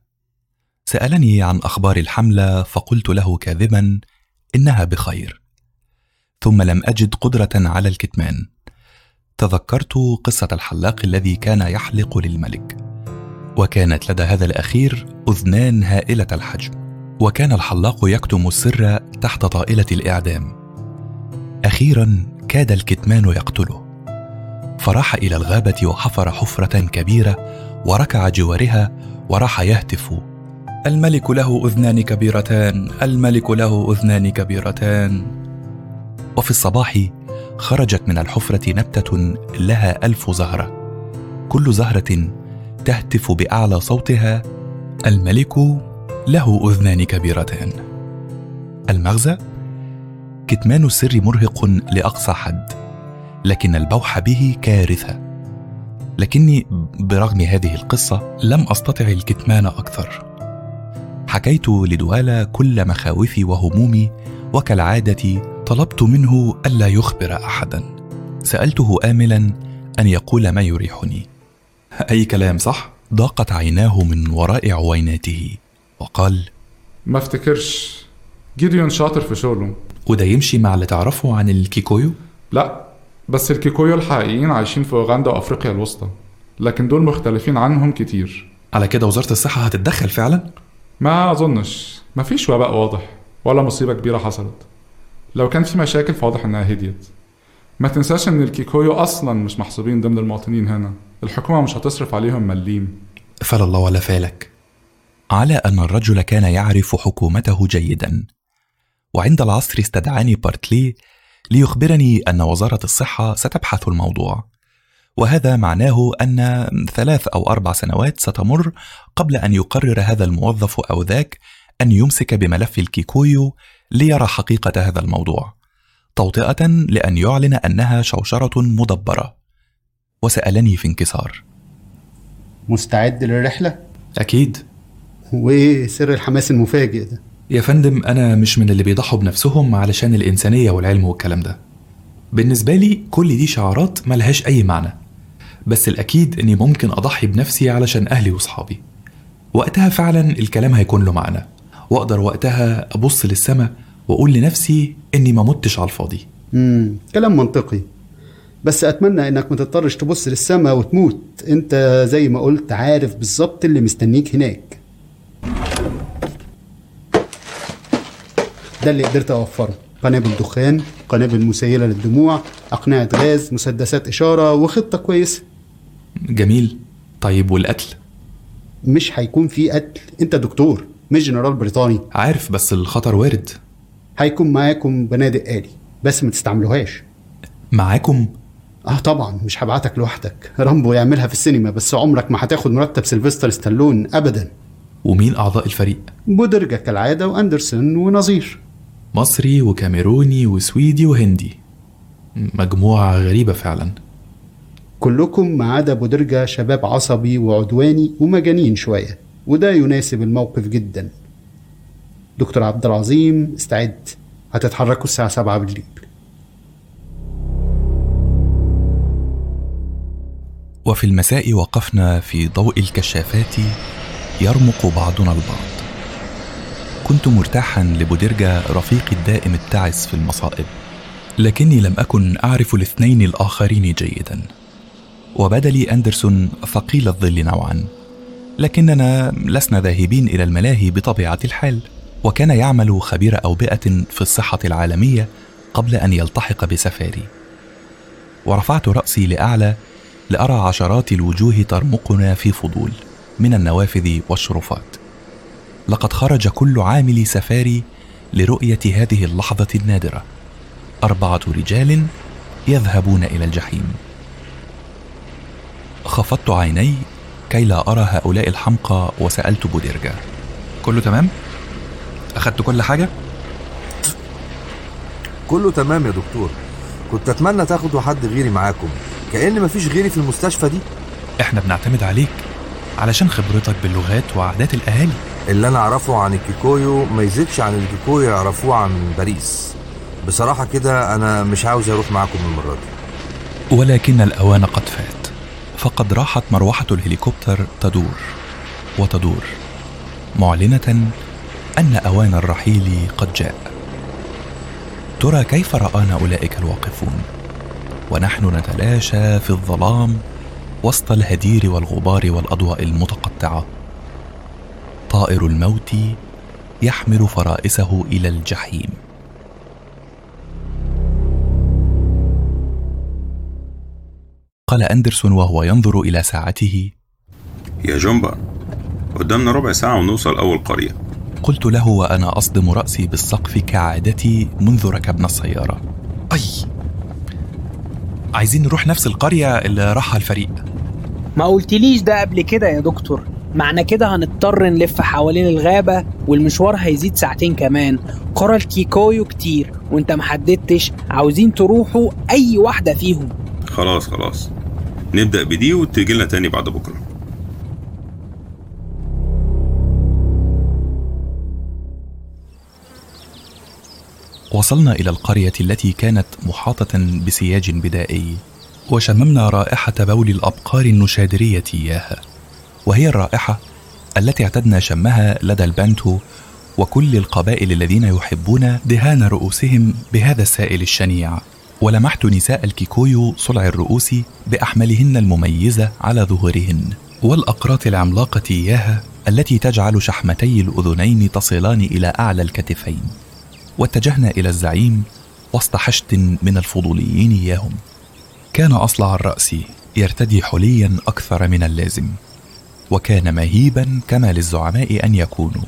سألني عن أخبار الحملة فقلت له كاذبا إنها بخير. ثم لم أجد قدرة على الكتمان. تذكرت قصة الحلاق الذي كان يحلق للملك. وكانت لدى هذا الأخير أذنان هائلة الحجم. وكان الحلاق يكتم السر تحت طائلة الإعدام. أخيرا كاد الكتمان يقتله. فراح إلى الغابة وحفر حفرة كبيرة وركع جوارها وراح يهتف. الملك له أذنان كبيرتان الملك له أذنان كبيرتان. وفي الصباح خرجت من الحفرة نبتة لها ألف زهرة. كل زهرة تهتف بأعلى صوتها الملك له أذنان كبيرتان. المغزى؟ كتمان السر مرهق لأقصى حد لكن البوح به كارثة. لكني برغم هذه القصة لم أستطع الكتمان أكثر. حكيت لدوالا كل مخاوفي وهمومي وكالعادة طلبت منه ألا يخبر أحدا سألته آملا أن يقول ما يريحني أي كلام صح؟ ضاقت عيناه من وراء عويناته وقال ما افتكرش جيديون شاطر في شغله وده يمشي مع اللي تعرفه عن الكيكويو؟ لا بس الكيكويو الحقيقيين عايشين في أوغندا وأفريقيا الوسطى لكن دول مختلفين عنهم كتير على كده وزارة الصحة هتتدخل فعلا؟ ما أظنش. مفيش وباء واضح ولا مصيبة كبيرة حصلت. لو كان في مشاكل فواضح إنها هديت. ما تنساش إن الكيكويو أصلا مش محسوبين ضمن المواطنين هنا. الحكومة مش هتصرف عليهم مليم. فلا الله ولا فالك على أن الرجل كان يعرف حكومته جيدا. وعند العصر استدعاني بارتلي ليخبرني أن وزارة الصحة ستبحث الموضوع. وهذا معناه أن ثلاث أو أربع سنوات ستمر قبل أن يقرر هذا الموظف أو ذاك أن يمسك بملف الكيكويو ليرى حقيقة هذا الموضوع توطئة لأن يعلن أنها شوشرة مدبرة. وسألني في انكسار. مستعد للرحلة؟ أكيد. وإيه سر الحماس المفاجئ ده؟ يا فندم أنا مش من اللي بيضحوا بنفسهم علشان الإنسانية والعلم والكلام ده. بالنسبة لي كل دي شعارات ملهاش أي معنى. بس الأكيد إني ممكن أضحي بنفسي علشان أهلي وصحابي وقتها فعلا الكلام هيكون له معنى. وأقدر وقتها أبص للسماء وأقول لنفسي إني ما متش على الفاضي. امم كلام منطقي. بس أتمنى إنك ما تضطرش تبص للسماء وتموت. أنت زي ما قلت عارف بالظبط اللي مستنيك هناك. ده اللي قدرت أوفره. قنابل دخان قنابل مسيلة للدموع أقنعة غاز مسدسات إشارة وخطة كويسة. جميل. طيب والقتل؟ مش هيكون في قتل. انت دكتور مش جنرال بريطاني. عارف بس الخطر وارد. هيكون معاكم بنادق آلي بس ما تستعملوهاش. معاكم؟ آه طبعا مش هبعتك لوحدك. رامبو يعملها في السينما بس عمرك ما هتاخد مرتب سيلفستر ستالون ابدا. ومين أعضاء الفريق؟ بودرجة كالعادة وأندرسون ونظير. مصري وكاميروني وسويدي وهندي. مجموعة غريبة فعلا. كلكم ما عدا بودرجة شباب عصبي وعدواني ومجانين شوية وده يناسب الموقف جدا. دكتور عبد العظيم استعد. هتتحركوا الساعة سبعة بالليل. وفي المساء وقفنا في ضوء الكشافات يرمق بعضنا البعض. كنت مرتاحا لبودرجة رفيقي الدائم التعس في المصائب لكني لم أكن أعرف الاثنين الآخرين جيدا. وبدا لي أندرسون ثقيل الظل نوعا لكننا لسنا ذاهبين إلى الملاهي بطبيعة الحال وكان يعمل خبير أوبئة في الصحة العالمية قبل أن يلتحق بسفاري. ورفعت رأسي لأعلى لأرى عشرات الوجوه ترمقنا في فضول من النوافذ والشرفات. لقد خرج كل عامل سفاري لرؤية هذه اللحظة النادرة. أربعة رجال يذهبون إلى الجحيم. خفضت عيني كي لا أرى هؤلاء الحمقى وسألت بودرجا كله تمام؟ أخدت كل حاجة؟ كله تمام يا دكتور. كنت أتمنى تاخدوا حد غيري معاكم. كأن مفيش غيري في المستشفى دي. إحنا بنعتمد عليك علشان خبرتك باللغات وعادات الأهالي. اللي أنا أعرفه عن الكيكويو ما يزيدش عن الكيكويو يعرفوه عن باريس. بصراحة كده أنا مش عاوز أروح معاكم المرة دي. ولكن الأوان قد فات. فقد راحت مروحة الهليكوبتر تدور وتدور معلنة أن أوان الرحيل قد جاء. ترى كيف رآنا أولئك الواقفون؟ ونحن نتلاشى في الظلام وسط الهدير والغبار والأضواء المتقطعة. طائر الموت يحمل فرائسه إلى الجحيم. قال أندرسون وهو ينظر إلى ساعته. يا جنبا قدامنا ربع ساعة ونوصل أول قرية. قلت له وأنا أصدم رأسي بالسقف كعادتي منذ ركبنا السيارة. أي! عايزين نروح نفس القرية اللي راحها الفريق. ما قلتليش ده قبل كده يا دكتور. معنى كده هنضطر نلف حوالين الغابة والمشوار هيزيد ساعتين كمان. قرى الكيكويو كتير وانت محددتش. عاوزين تروحوا أي واحدة فيهم. خلاص خلاص. نبدأ بدي وتجيلنا تاني بعد بكرة. وصلنا إلى القرية التي كانت محاطة بسياج بدائي وشممنا رائحة بول الأبقار النشادرية إياها وهي الرائحة التي اعتدنا شمها لدى البانتو وكل القبائل الذين يحبون دهان رؤوسهم بهذا السائل الشنيع. ولمحت نساء الكيكويو صلع الرؤوس بأحملهن المميزة على ظهورهن والأقراط العملاقة إياها التي تجعل شحمتي الأذنين تصلان إلى أعلى الكتفين. واتجهنا إلى الزعيم وسط حشد من الفضوليين إياهم. كان أصلع الرأس يرتدي حليا أكثر من اللازم وكان مهيبا كما للزعماء أن يكونوا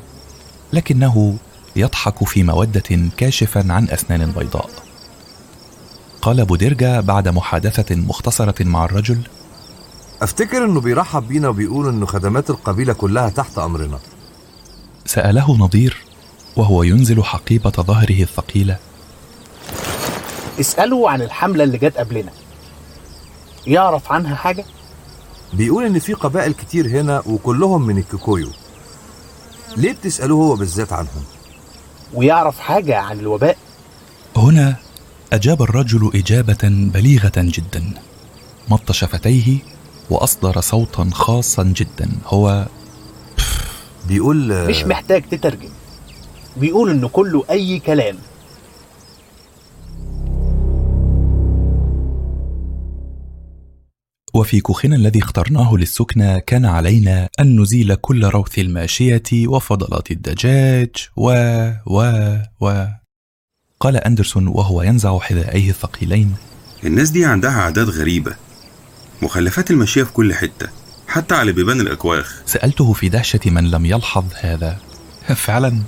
لكنه يضحك في مودة كاشفا عن أسنان بيضاء قال بودرجا بعد محادثة مختصرة مع الرجل أفتكر إنه بيرحب بينا وبيقول إنه خدمات القبيلة كلها تحت أمرنا. سأله نظير وهو ينزل حقيبة ظهره الثقيلة. اسأله عن الحملة اللي جت قبلنا. يعرف عنها حاجة؟ بيقول إن في قبائل كتير هنا وكلهم من الكيكويو ليه بتسألوه هو بالذات عنهم؟ ويعرف حاجة عن الوباء؟ هنا أجاب الرجل إجابة بليغة جدا. مط شفتيه وأصدر صوتا خاصا جدا. هو بيقول مش محتاج تترجم. بيقول إنه كله أي كلام. وفي كوخنا الذي اخترناه للسكنى كان علينا أن نزيل كل روث الماشية وفضلات الدجاج و و و قال أندرسون وهو ينزع حذائيه الثقيلين. الناس دي عندها عادات غريبة مخلفات الماشية في كل حتة حتى على بيبان الأكواخ. سألته في دهشة من لم يلحظ هذا. [laughs] فعلا؟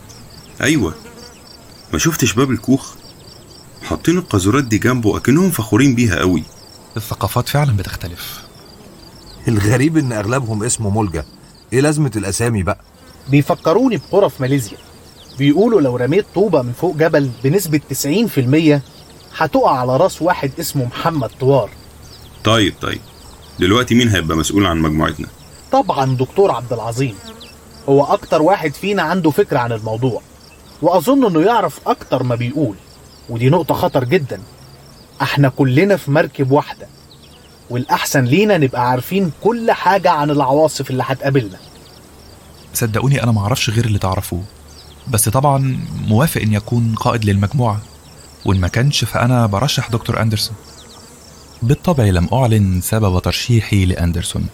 أيوة. ما شفتش باب الكوخ؟ حاطين القاذورات دي جنبه أكنهم فخورين بيها قوي. الثقافات فعلا بتختلف. الغريب إن أغلبهم اسمه ملجا إيه لازمة الأسامي بقى؟ بيفكروني بقرى في ماليزيا. بيقولوا لو رميت طوبة من فوق جبل بنسبة 90% هتقع على راس واحد اسمه محمد طوار. طيب طيب. دلوقتي مين هيبقى مسؤول عن مجموعتنا؟ طبعا دكتور عبد العظيم. هو أكتر واحد فينا عنده فكرة عن الموضوع وأظن إنه يعرف أكتر ما بيقول ودي نقطة خطر جدا. إحنا كلنا في مركب واحدة والأحسن لينا نبقى عارفين كل حاجة عن العواصف اللي هتقابلنا. صدقوني أنا معرفش غير اللي تعرفوه. بس طبعا موافق إن يكون قائد للمجموعة. وإن ما كانش فأنا برشح دكتور أندرسون. بالطبع لم أعلن سبب ترشيحي لأندرسون.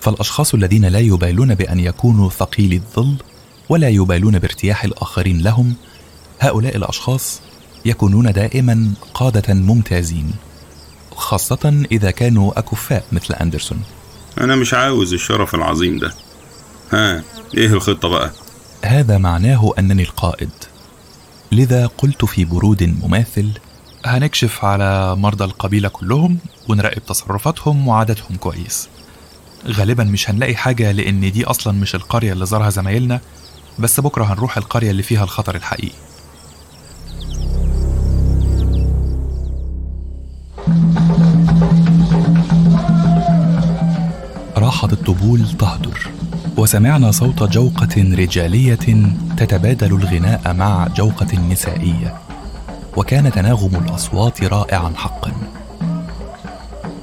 فالأشخاص الذين لا يبالون بأن يكونوا ثقيلي الظل ولا يبالون بارتياح الآخرين لهم هؤلاء الأشخاص يكونون دائما قادة ممتازين خاصة إذا كانوا أكفاء مثل أندرسون. أنا مش عاوز الشرف العظيم ده. ها إيه الخطة بقى؟ هذا معناه أنني القائد. لذا قلت في برود مماثل هنكشف على مرضى القبيلة كلهم ونراقب تصرفاتهم وعاداتهم كويس. غالبا مش هنلاقي حاجة لأن دي أصلا مش القرية اللي زارها زمايلنا بس بكرة هنروح القرية اللي فيها الخطر الحقيقي. راحت الطبول تهدر. وسمعنا صوت جوقة رجالية تتبادل الغناء مع جوقة نسائية وكان تناغم الأصوات رائعا حقا.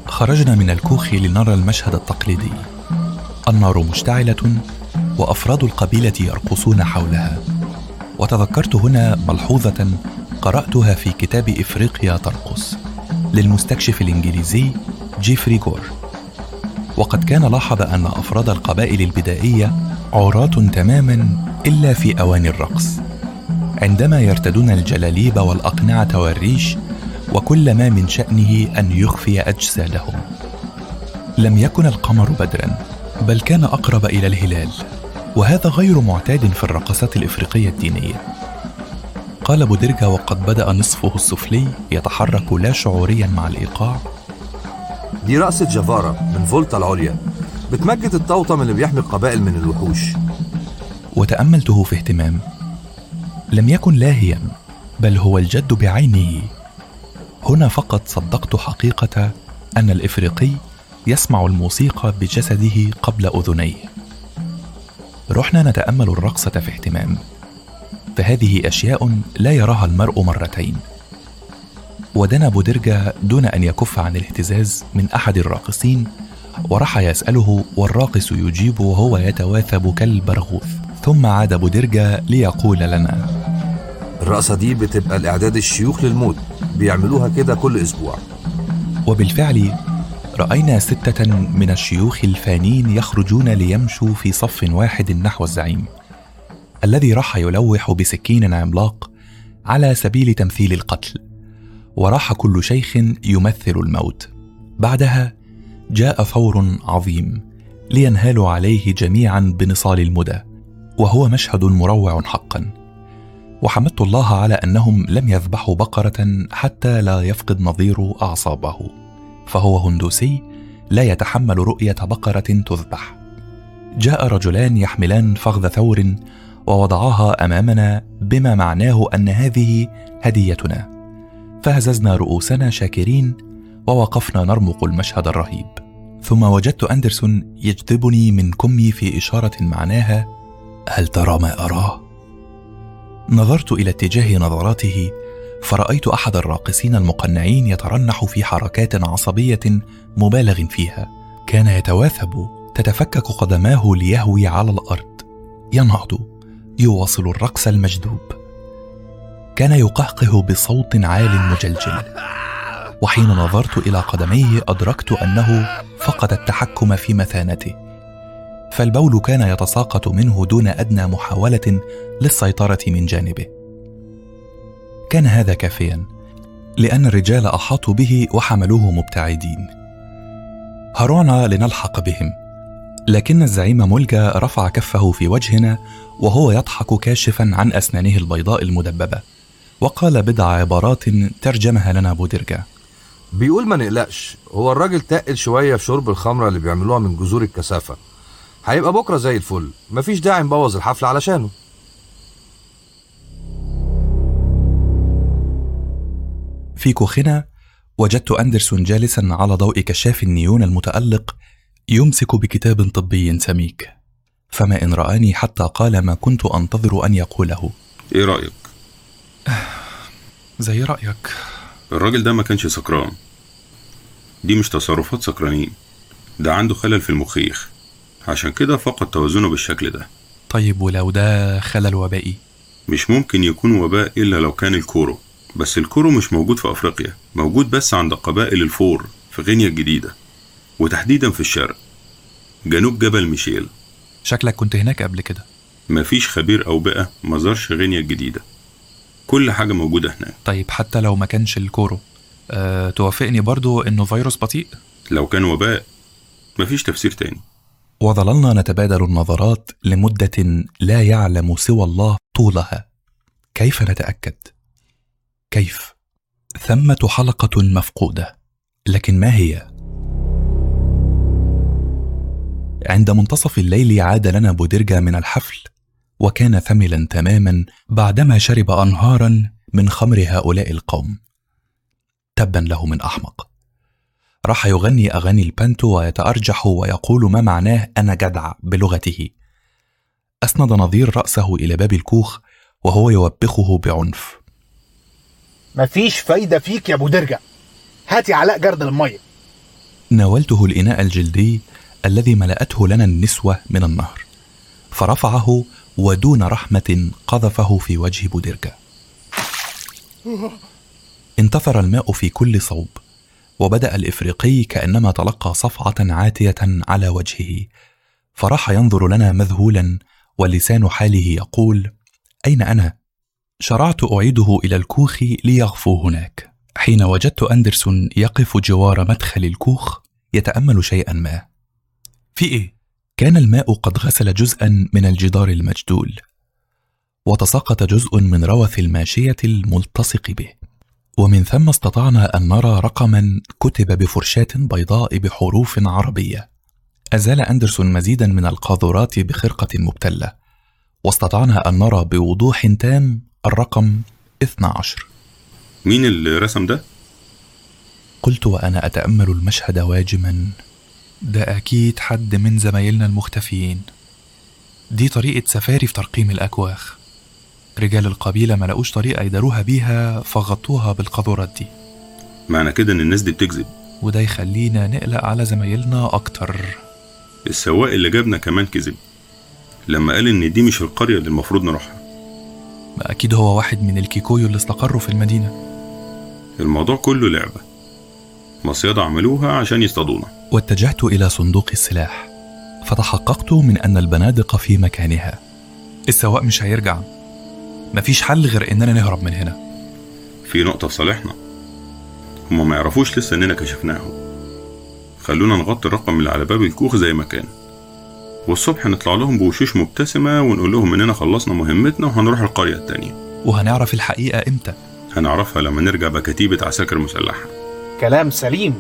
خرجنا من الكوخ لنرى المشهد التقليدي. النار مشتعلة وأفراد القبيلة يرقصون حولها. وتذكرت هنا ملحوظة قرأتها في كتاب إفريقيا ترقص للمستكشف الإنجليزي جيفري جور. وقد كان لاحظ أن أفراد القبائل البدائية عراة تماما إلا في أواني الرقص. عندما يرتدون الجلاليب والأقنعة والريش وكل ما من شأنه أن يخفي أجسادهم. لم يكن القمر بدرا بل كان أقرب إلى الهلال وهذا غير معتاد في الرقصات الإفريقية الدينية. قال بودرجا وقد بدأ نصفه السفلي يتحرك لا شعوريا مع الإيقاع دي رقصة جافارا من فولتا العليا بتمجد الطوطم اللي بيحمي القبائل من الوحوش. وتأملته في اهتمام لم يكن لاهيا بل هو الجد بعينه. هنا فقط صدقت حقيقة أن الإفريقي يسمع الموسيقى بجسده قبل أذنيه. رحنا نتأمل الرقصة في اهتمام فهذه أشياء لا يراها المرء مرتين. ودنا بودرجة دون أن يكف عن الاهتزاز من أحد الراقصين وراح يسأله والراقص يجيب وهو يتواثب كالبرغوث ثم عاد بودرجة ليقول لنا الرقصة دي بتبقى الإعداد الشيوخ للموت بيعملوها كده كل أسبوع. وبالفعل رأينا ستة من الشيوخ الفانين يخرجون ليمشوا في صف واحد نحو الزعيم الذي راح يلوح بسكين عملاق على سبيل تمثيل القتل. وراح كل شيخ يمثل الموت. بعدها جاء ثور عظيم لينهالوا عليه جميعا بنصال المدى وهو مشهد مروع حقا. وحمدت الله على أنهم لم يذبحوا بقرة حتى لا يفقد نظير أعصابه. فهو هندوسي لا يتحمل رؤية بقرة تذبح. جاء رجلان يحملان فخذ ثور ووضعاها أمامنا بما معناه أن هذه هديتنا. فهززنا رؤوسنا شاكرين ووقفنا نرمق المشهد الرهيب. ثم وجدت أندرسون يجذبني من كمي في إشارة معناها هل ترى ما أراه? نظرت إلى اتجاه نظراته فرأيت أحد الراقصين المقنعين يترنح في حركات عصبية مبالغ فيها. كان يتواثب تتفكك قدماه ليهوي على الأرض. ينهض يواصل الرقص المجذوب. كان يقهقه بصوت عال مجلجل. وحين نظرت إلى قدميه أدركت أنه فقد التحكم في مثانته. فالبول كان يتساقط منه دون أدنى محاولة للسيطرة من جانبه. كان هذا كافيا لأن الرجال أحاطوا به وحملوه مبتعدين. هرعنا لنلحق بهم لكن الزعيم ملجا رفع كفه في وجهنا وهو يضحك كاشفا عن أسنانه البيضاء المدببة. وقال بضع عبارات ترجمها لنا بودرجا بيقول ما نقلقش هو الراجل تقل شوية في شرب الخمرة اللي بيعملوها من جذور الكثافة. هيبقى بكرة زي الفل مفيش داعي نبوظ الحفلة علشانه. في كوخنا وجدت أندرسون جالسا على ضوء كشاف النيون المتألق يمسك بكتاب طبي سميك. فما إن رآني حتى قال ما كنت أنتظر أن يقوله. إيه رأيك؟ [sighs] زي رأيك. الراجل ده ما كانش سكران. دي مش تصرفات سكرانين. ده عنده خلل في المخيخ. عشان كده فقد توازنه بالشكل ده. طيب ولو ده خلل وبائي؟ مش ممكن يكون وباء إلا لو كان الكورو. بس الكورو مش موجود في أفريقيا. موجود بس عند قبائل الفور في غينيا الجديدة. وتحديدا في الشرق. جنوب جبل ميشيل. شكلك كنت هناك قبل كده. مفيش خبير أوبئة ما زارش غينيا الجديدة. كل حاجة موجودة هناك طيب حتى لو ما كانش الكورو أه توافقني برضو إنه فيروس بطيء لو كان وباء مفيش تفسير تاني وظللنا نتبادل النظرات لمدة لا يعلم سوى الله طولها كيف نتأكد؟ كيف؟ ثمة حلقة مفقودة لكن ما هي؟ عند منتصف الليل عاد لنا بودرجا من الحفل وكان ثملا تماما بعدما شرب أنهارا من خمر هؤلاء القوم. تبا له من أحمق. راح يغني أغاني البانتو ويتأرجح ويقول ما معناه أنا جدع بلغته. أسند نظير رأسه إلى باب الكوخ وهو يوبخه بعنف. مفيش فايدة فيك يا أبو درجة. هاتي علاء جرد المية. ناولته الإناء الجلدي الذي ملأته لنا النسوة من النهر. فرفعه ودون رحمة قذفه في وجه بودرجا انتثر الماء في كل صوب وبدأ الإفريقي كأنما تلقى صفعة عاتية على وجهه فراح ينظر لنا مذهولا ولسان حاله يقول أين أنا؟ شرعت أعيده إلى الكوخ ليغفو هناك حين وجدت أندرسون يقف جوار مدخل الكوخ يتأمل شيئا ما في إيه؟ كان الماء قد غسل جزءا من الجدار المجدول وتساقط جزء من روث الماشية الملتصق به. ومن ثم استطعنا أن نرى رقما كتب بفرشاة بيضاء بحروف عربية. أزال أندرسون مزيدا من القاذورات بخرقة مبتلة واستطعنا أن نرى بوضوح تام الرقم 12 مين اللي رسم ده؟ قلت وأنا أتأمل المشهد واجما. ده أكيد حد من زمايلنا المختفيين. دي طريقة سفاري في ترقيم الأكواخ. رجال القبيلة ما لقوش طريقة يداروها بيها فغطوها بالقاذورات دي. معنى كده إن الناس دي بتكذب. وده يخلينا نقلق على زمايلنا أكتر. السواق اللي جابنا كمان كذب. لما قال إن دي مش القرية اللي المفروض نروحها. ما أكيد هو واحد من الكيكويو اللي استقروا في المدينة. الموضوع كله لعبة. مصيدة عملوها عشان يصطادونا. واتجهت إلى صندوق السلاح فتحققت من أن البنادق في مكانها. السواق مش هيرجع. مفيش حل غير إننا نهرب من هنا. في نقطة في صالحنا. هما ما يعرفوش لسه إننا كشفناهم. خلونا نغطي الرقم اللي على باب الكوخ زي ما كان. والصبح نطلع لهم بوشوش مبتسمة ونقول لهم إننا خلصنا مهمتنا وهنروح القرية التانية. وهنعرف الحقيقة إمتى. هنعرفها لما نرجع بكتيبة عساكر مسلحة. كلام سليم.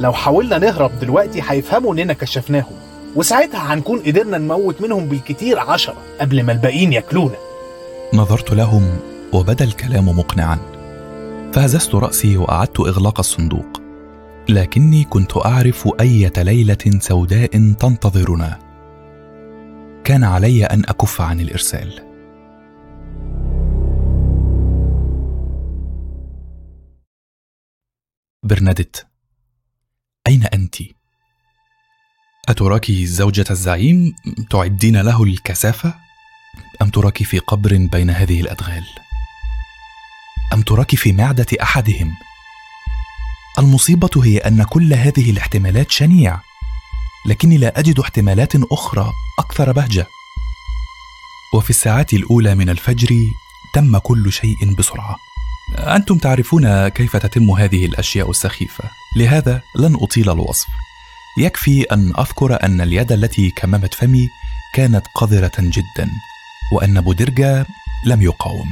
لو حاولنا نهرب دلوقتي هيفهموا إننا كشفناهم وساعتها هنكون قدرنا نموت منهم بالكتير عشرة قبل ما الباقيين ياكلونا. نظرت لهم وبدأ الكلام مقنعا. فهززت رأسي وأعدت إغلاق الصندوق. لكني كنت أعرف إيه ليلة سوداء تنتظرنا. كان علي أن أكف عن الإرسال. برناديت أين أنت؟ اتراك زوجة الزعيم تعدين له الكثافة؟ أم تراك في قبر بين هذه الأدغال؟ أم تراك في معدة أحدهم؟ المصيبة هي أن كل هذه الاحتمالات شنيع لكني لا أجد احتمالات أخرى أكثر بهجة. وفي الساعات الأولى من الفجر تم كل شيء بسرعة. أنتم تعرفون كيف تتم هذه الأشياء السخيفة. لهذا لن أطيل الوصف. يكفي أن أذكر أن اليد التي كممت فمي كانت قذرة جدا وأن بودرجا لم يقاوم.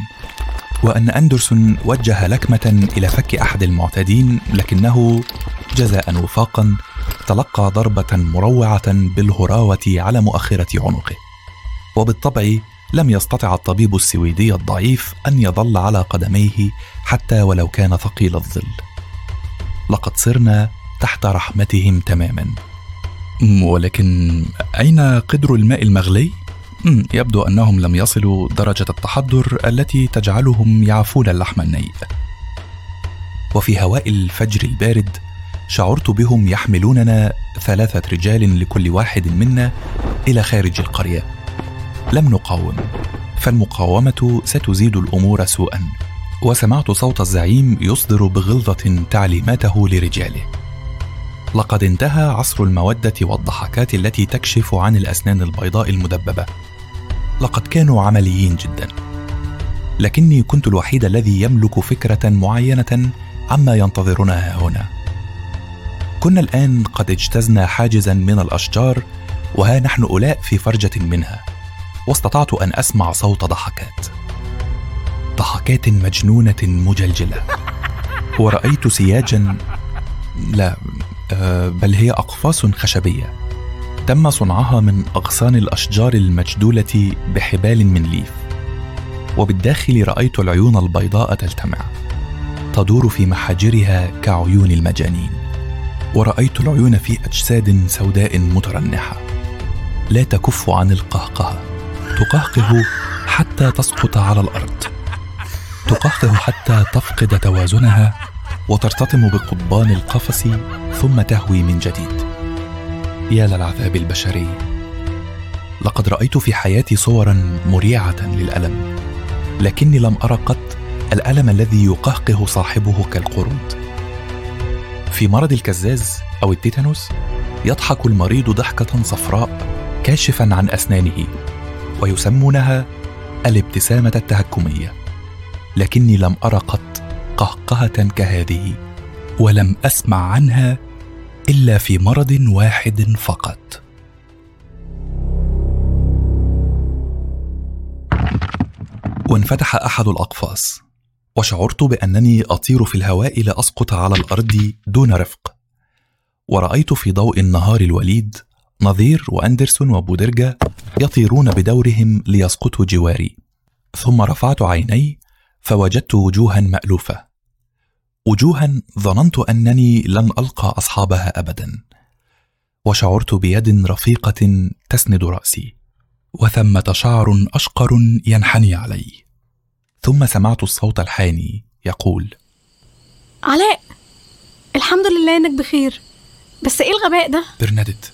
وأن أندرسون وجه لكمة إلى فك أحد المعتدين لكنه جزاء وفاقا تلقى ضربة مروعة بالهراوة على مؤخرة عنقه. وبالطبع لم يستطع الطبيب السويدي الضعيف أن يظل على قدميه حتى ولو كان ثقيل الظل. لقد صرنا تحت رحمتهم تماما. ولكن أين قدر الماء المغلي؟ يبدو أنهم لم يصلوا درجة التحضر التي تجعلهم يعفون اللحم النيء. وفي هواء الفجر البارد شعرت بهم يحملوننا ثلاثة رجال لكل واحد منا إلى خارج القرية. لم نقاوم فالمقاومة ستزيد الأمور سوءا وسمعت صوت الزعيم يصدر بغلظة تعليماته لرجاله. لقد انتهى عصر المودة والضحكات التي تكشف عن الأسنان البيضاء المدببة. لقد كانوا عمليين جدا. لكني كنت الوحيد الذي يملك فكرة معينة عما ينتظرنا هنا. كنا الآن قد اجتزنا حاجزا من الأشجار وها نحن الاء في فرجة منها. واستطعت أن أسمع صوت ضحكات. ضحكات مجنونة مجلجلة. ورأيت سياجا لا بل هي أقفاص خشبية. تم صنعها من أغصان الأشجار المجدولة بحبال من ليف. وبالداخل رأيت العيون البيضاء تلتمع. تدور في محاجرها كعيون المجانين. ورأيت العيون في أجساد سوداء مترنحة. لا تكف عن القهقه تقهقه حتى تسقط على الأرض. تقهقه حتى تفقد توازنها وترتطم بقضبان القفص ثم تهوي من جديد. يا للعذاب البشري. لقد رأيت في حياتي صورا مريعة للألم لكني لم أرى قط الألم الذي يقهقه صاحبه كالقرود. في مرض الكزاز أو التيتانوس يضحك المريض ضحكة صفراء كاشفا عن أسنانه. ويسمونها الابتسامة التهكمية لكني لم ارى قط قهقهة كهذه ولم أسمع عنها إلا في مرض واحد فقط. وانفتح أحد الأقفاص وشعرت بأنني أطير في الهواء لأسقط على الأرض دون رفق ورأيت في ضوء النهار الوليد نظير وأندرسون وبودرجا يطيرون بدورهم ليسقطوا جواري. ثم رفعت عيني فوجدت وجوها مألوفة. وجوها ظننت أنني لن ألقى أصحابها ابدا. وشعرت بيد رفيقة تسند رأسي. وثمة شعر أشقر ينحني علي. ثم سمعت الصوت الحاني يقول علاء الحمد لله إنك بخير. بس إيه الغباء ده؟ برنادت.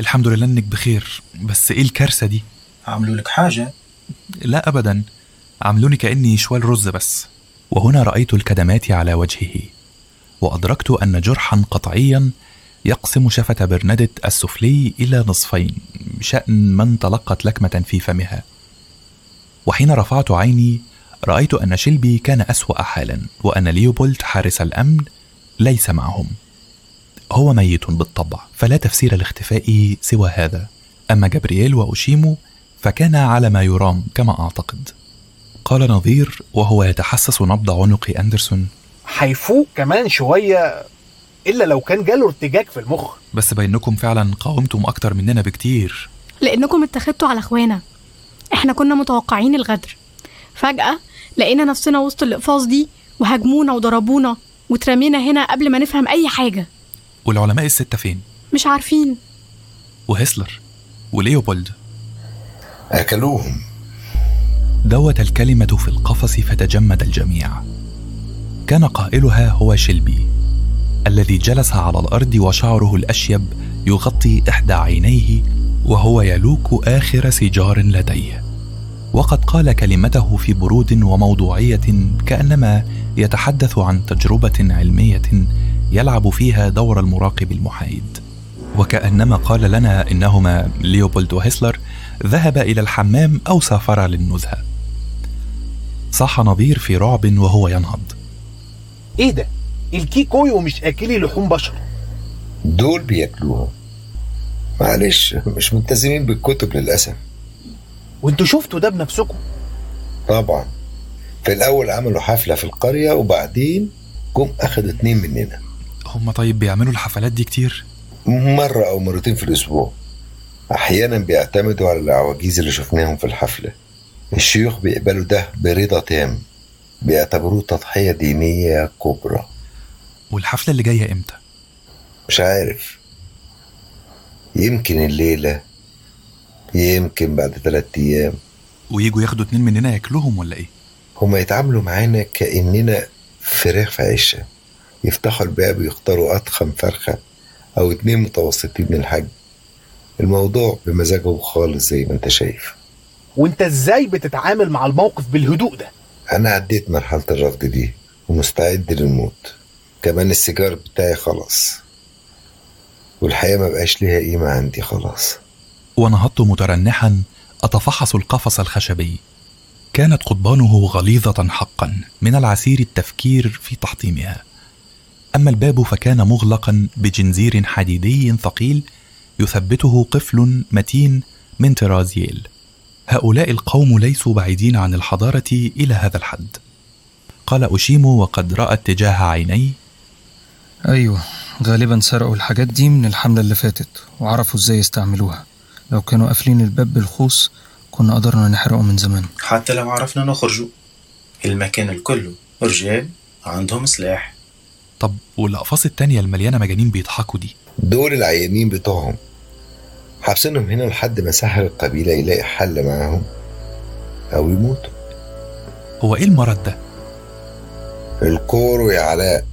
الحمد لله إنك بخير. بس إيه الكارثة دي؟ عملوا لك حاجة؟ لا ابدا. عملوني كأني شوال رز بس. وهنا رأيت الكدمات على وجهه. وأدركت أن جرحا قطعيا يقسم شفة برنادت السفلي إلى نصفين بشان من تلقت لكمة في فمها. وحين رفعت عيني رأيت أن شيلبي كان أسوأ حالا وأن ليوبولد حارس الأمن ليس معهم. هو ميت بالطبع فلا تفسير لاختفائه سوى هذا. أما جبرييل وأوشيمو فكان على ما يرام كما أعتقد. قال نظير وهو يتحسس نبض عنق أندرسون. هيفوق كمان شوية إلا لو كان جاله ارتجاج في المخ. بس بينكم فعلا قاومتم أكتر مننا بكتير. لأنكم اتخذتوا على إخوانا. إحنا كنا متوقعين الغدر. فجأة لقينا نفسنا وسط الإقفاص دي وهاجمونا وضربونا واترمينا هنا قبل ما نفهم أي حاجة. والعلماء الستة فين؟ مش عارفين. وهسلر وليوبولد. أكلوهم. دوت الكلمة في القفص فتجمد الجميع. كان قائلها هو شيلبي الذي جلس على الأرض وشعره الأشيب يغطي إحدى عينيه وهو يلوك آخر سيجار لديه. وقد قال كلمته في برود وموضوعية كأنما يتحدث عن تجربة علمية يلعب فيها دور المراقب المحايد. وكأنما قال لنا إنهما ليوبولد وهسلر ذهبا إلى الحمام أو سافرا للنزهة. صاح نظير في رعب وهو ينهض. إيه ده؟ الكيكويو مش أكلي لحوم بشر. دول بياكلوهم معلش مش ملتزمين بالكتب للأسف. وانتوا شفتوا ده بنفسكم؟ طبعا. في الأول عملوا حفلة في القرية وبعدين جم أخدوا اتنين مننا. هم طيب بيعملوا الحفلات دي كتير؟ مرة أو مرتين في الأسبوع. أحيانا بيعتمدوا على العواجيز اللي شفناهم في الحفلة. الشيوخ بيقبلوا ده برضا تام. بيعتبروه تضحية دينية كبرى. والحفلة اللي جاية إمتى؟ مش عارف. يمكن الليلة. يمكن بعد ثلاثة أيام. ويجوا ياخدوا اتنين مننا ياكلوهم ولا إيه؟ هما يتعاملوا معانا كأننا فراخ في عشة يفتحوا الباب ويختاروا أضخم فرخة أو اتنين متوسطين من الحجم. الموضوع بمزاجهم خالص زي ما انت شايف. وانت إزاي بتتعامل مع الموقف بالهدوء ده؟ أنا عديت مرحلة الرفض دي ومستعد للموت. كمان السيجار بتاعي خلاص. والحياة ما بقاش ليها قيمة عندي خلاص. ونهضت مترنحا أتفحص القفص الخشبي. كانت قضبانه غليظة حقا من العسير التفكير في تحطيمها. أما الباب فكان مغلقا بجنزير حديدي ثقيل يثبته قفل متين من طراز ييل هؤلاء القوم ليسوا بعيدين عن الحضارة إلى هذا الحد. قال أوشيمو وقد رأى اتجاه عيني. أيوة غالبا سرقوا الحاجات دي من الحملة اللي فاتت وعرفوا إزاي يستعملوها. لو كانوا قافلين الباب بالخوص كنا قدرنا نحرقه من زمان. حتى لو عرفنا نخرجوا المكان الكله رجال عندهم سلاح. طب والأقفاص التانية المليانة مجانين بيضحكوا دي؟ دول العيانين بتوعهم. حابسينهم هنا لحد ما ساحر القبيلة يلاقي حل معاهم أو يموتوا. هو إيه المرض ده؟ الكورو يا علاء.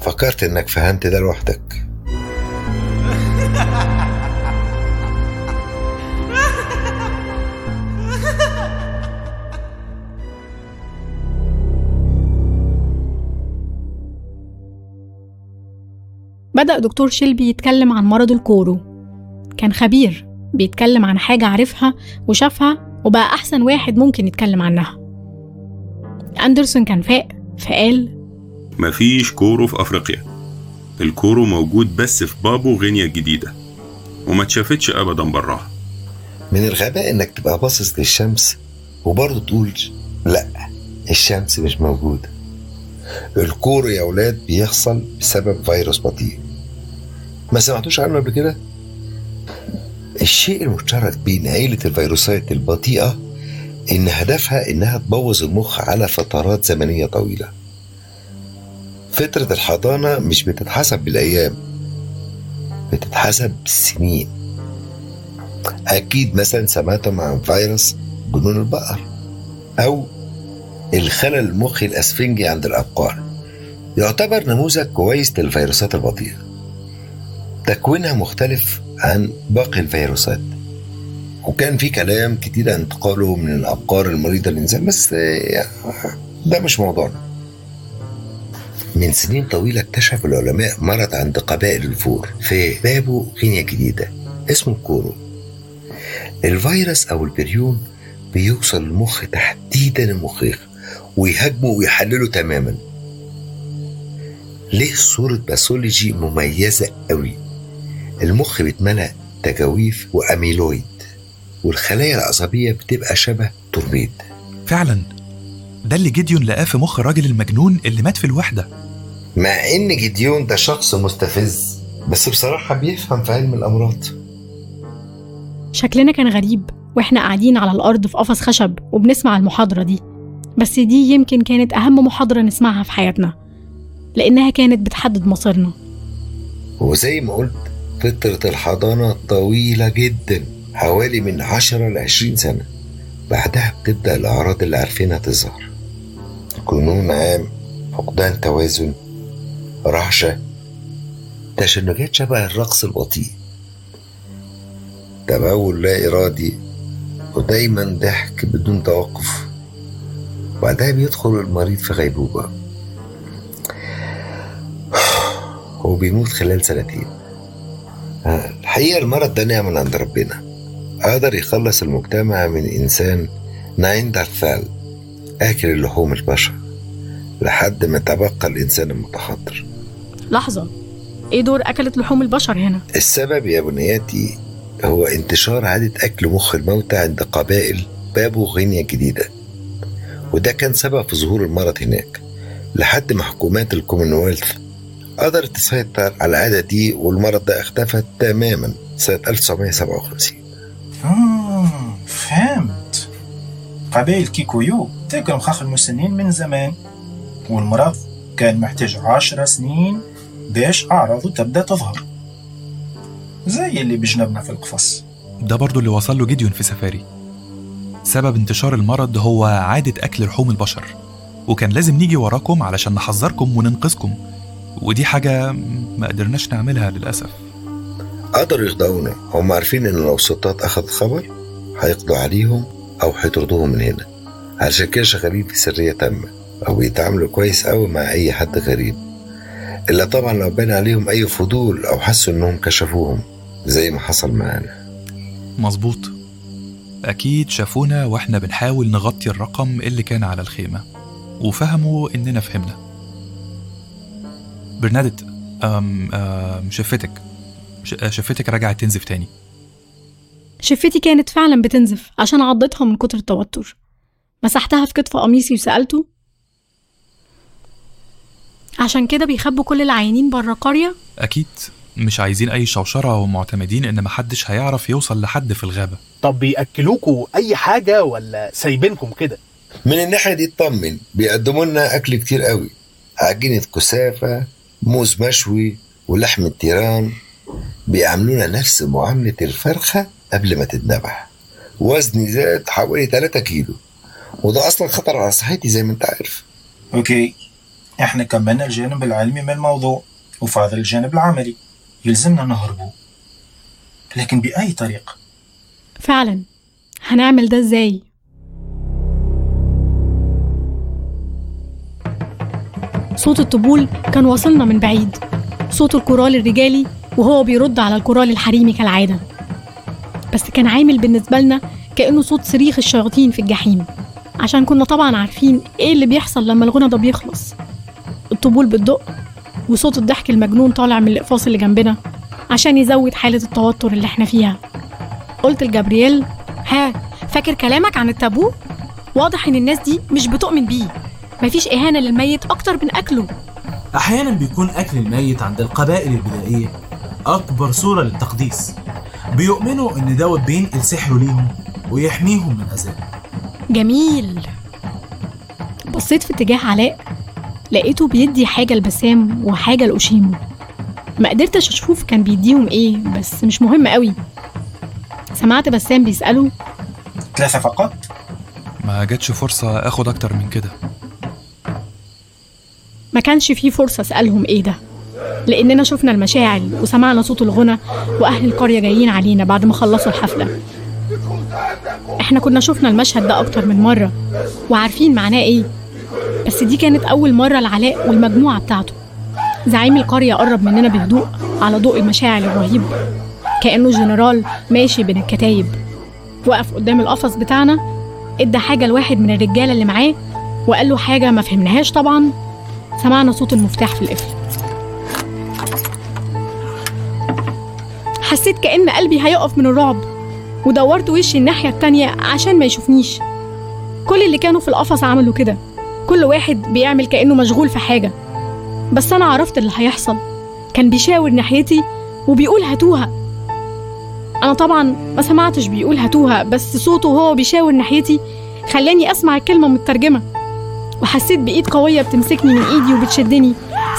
فكرت إنك فهمت ده لوحدك. بدأ دكتور شيلبي يتكلم عن مرض الكورو. كان خبير بيتكلم عن حاجة عرفها وشافها وبقى أحسن واحد ممكن يتكلم عنها. أندرسون كان فاق فقال مفيش كورو في أفريقيا. الكورو موجود بس في بابو غينيا الجديدة وما اتشافتش أبدا براها. من الغباء إنك تبقى باصص للشمس وبرضه تقول لأ الشمس مش موجودة. الكورو يا ولاد بيحصل بسبب فيروس بطيء. ما سمعتوش عنه قبل كده؟ الشيء المشترك بين عيلة الفيروسات البطيئة إن هدفها إنها تبوظ المخ على فترات زمنية طويلة. فترة الحضانة مش بتتحسب بالأيام بتتحسب بالسنين. أكيد مثلا سمعتم عن فيروس جنون البقر أو الخلل المخي الأسفنجي عند الأبقار. يعتبر نموذج كويس للفيروسات البطيئة. تكوينها مختلف عن باقي الفيروسات. وكان في كلام كتير انتقاله من الأبقار المريضة للإنسان بس آه، ده مش موضوعنا. من سنين طويلة اكتشف العلماء مرض عند قبائل الفور في بابو غينيا جديدة اسمه الكورو. الفيروس أو البريون بيوصل للمخ تحديدا المخيخ ويهاجمه ويحلله تماما. ليه صورة pathology مميزة قوي؟ المخ بيتملأ تجاويف وأميلويد والخلايا العصبية بتبقى شبه توربيد. فعلا ده اللي جيديون لقاه في مخ الراجل المجنون اللي مات في الوحدة. مع إن جديون ده شخص مستفز بس بصراحة بيفهم في علم الأمراض. شكلنا كان غريب وإحنا قاعدين على الأرض في قفص خشب وبنسمع المحاضرة دي. بس دي يمكن كانت أهم محاضرة نسمعها في حياتنا لأنها كانت بتحدد مصيرنا. وزي ما قلت فترة الحضانة طويلة جدا حوالي من 10 ل 20 سنة. بعدها بتبدأ الأعراض اللي عارفينها تظهر. جنون عام فقدان توازن رعشة تشنجات شبه الرقص البطيء. تبول لا إرادي ودايما ضحك بدون توقف. بعدها بيدخل المريض في غيبوبة. [sighs] وبيموت خلال سنتين. الحقيقة المرض ده نعمة من عند ربنا. قدر يخلص المجتمع من إنسان نياندرتال آكل اللحوم البشر لحد ما تبقى الإنسان المتحضر لحظة إيه دور أكلة لحوم البشر هنا؟ السبب يا بنياتي هو انتشار عادة أكل مخ الموتى عند قبائل بابو غينيا الجديدة وده كان سبب في ظهور المرض هناك لحد ما حكومات الكومنولث قدرت تسيطر على العادة دي والمرض ده اختفى تماما سنة 1957 آه فهمت. قبائل كيكويو تاكل مخاخ المسنين من زمان والمرض كان محتاج عشر سنين باش أعراضه تبدأ تظهر. زي اللي بجنبنا في القفص. ده برضو اللي وصل له جيديون في سفاري. سبب انتشار المرض هو عادة أكل لحوم البشر وكان لازم نيجي وراكم علشان نحذركم وننقذكم. ودي حاجة ما قدرناش نعملها للأسف. قدروا يخدعونا. هم عارفين إن لو السلطات أخذت خبر هيقضوا عليهم أو هيطردوهم من هنا. علشان كده شغالين في سرية تامة أو بيتعاملوا كويس أوي مع أي حد غريب. إلا طبعا لو بان عليهم أي فضول أو حسوا إنهم كشفوهم زي ما حصل معانا. مظبوط. أكيد شافونا وإحنا بنحاول نغطي الرقم اللي كان على الخيمة وفهموا إننا فهمنا. برنادت أم أم شفتك. ش- شفتك رجعت تنزف تاني. شفتي كانت فعلا بتنزف عشان عضتها من كتر التوتر. مسحتها في كتف قميصي وسألته عشان كده بيخبوا كل العيانين بره القرية أكيد. مش عايزين أي شوشرة ومعتمدين إن محدش هيعرف يوصل لحد في الغابة. طب بيأكلوكوا أي حاجة ولا سايبينكم كده؟ من الناحية دي اطمن بيقدموا لنا أكل كتير قوي. عجينة كاسافا موز مشوي ولحم التيران بيعاملونا نفس معاملة الفرخة قبل ما تتذبح. وزني زاد حوالي 3 كيلو. وده أصلا خطر على صحتي زي ما أنت عارف. okay. إحنا كملنا الجانب العلمي من الموضوع وفاضل الجانب العملي. يلزمنا نهرب ولكن بأي طريقة؟ فعلا. هنعمل ده إزاي؟ صوت الطبول كان واصلنا من بعيد. صوت الكورال الرجالي وهو بيرد على الكورال الحريمي كالعادة. بس كان عامل بالنسبة لنا كأنه صوت صريخ الشياطين في الجحيم. عشان كنا طبعا عارفين إيه اللي بيحصل لما الغنى ده بيخلص. الطبول بتدق وصوت الضحك المجنون طالع من الأقفاص اللي جنبنا عشان يزود حالة التوتر اللي إحنا فيها. قلت لجابرييل ها فاكر كلامك عن التابو؟ واضح إن الناس دي مش بتؤمن بيه. مفيش إهانة للميت أكتر من أكله. أحيانا بيكون أكل الميت عند القبائل البدائية أكبر صورة للتقديس. بيؤمنوا إن دوت بينقل سحره ليهم ويحميهم من أذاه جميل. بصيت في اتجاه علاء لقيته بيدي حاجة لبسام وحاجة لأوشيمو ما قدرتش أشوف كان بيديهم إيه بس مش مهم قوي. سمعت بسام بيسأله ثلاثة فقط؟ ما جاتش فرصة آخد أكتر من كده. ما كانش فيه فرصة أسألهم إيه ده. لأننا شفنا المشاعل وسمعنا صوت الغنى وأهل القرية جايين علينا بعد ما خلصوا الحفلة. إحنا كنا شفنا المشهد ده أكتر من مرة وعارفين معناه إيه. بس دي كانت أول مرة لعلاء والمجموعة بتاعته. زعيم القرية قرب مننا بهدوء على ضوء المشاعل الرهيب. كأنه جنرال ماشي بين الكتايب. وقف قدام القفص بتاعنا إدى حاجة لواحد من الرجالة اللي معاه وقال له حاجة ما فهمناهاش طبعا. سمعنا صوت المفتاح في القفل. حسيت كأن قلبي هيقف من الرعب ودورت وشي الناحية التانية عشان ما يشوفنيش. كل اللي كانوا في القفص عملوا كده. كل واحد بيعمل كأنه مشغول في حاجة. بس أنا عرفت اللي هيحصل. كان بيشاور ناحيتي وبيقول هاتوها. أنا طبعا ما سمعتش بيقول هاتوها بس صوته وهو بيشاور ناحيتي خلاني أسمع الكلمة مترجمة. وحسيت بإيد قوية بتمسكني من إيدي وبتشدني.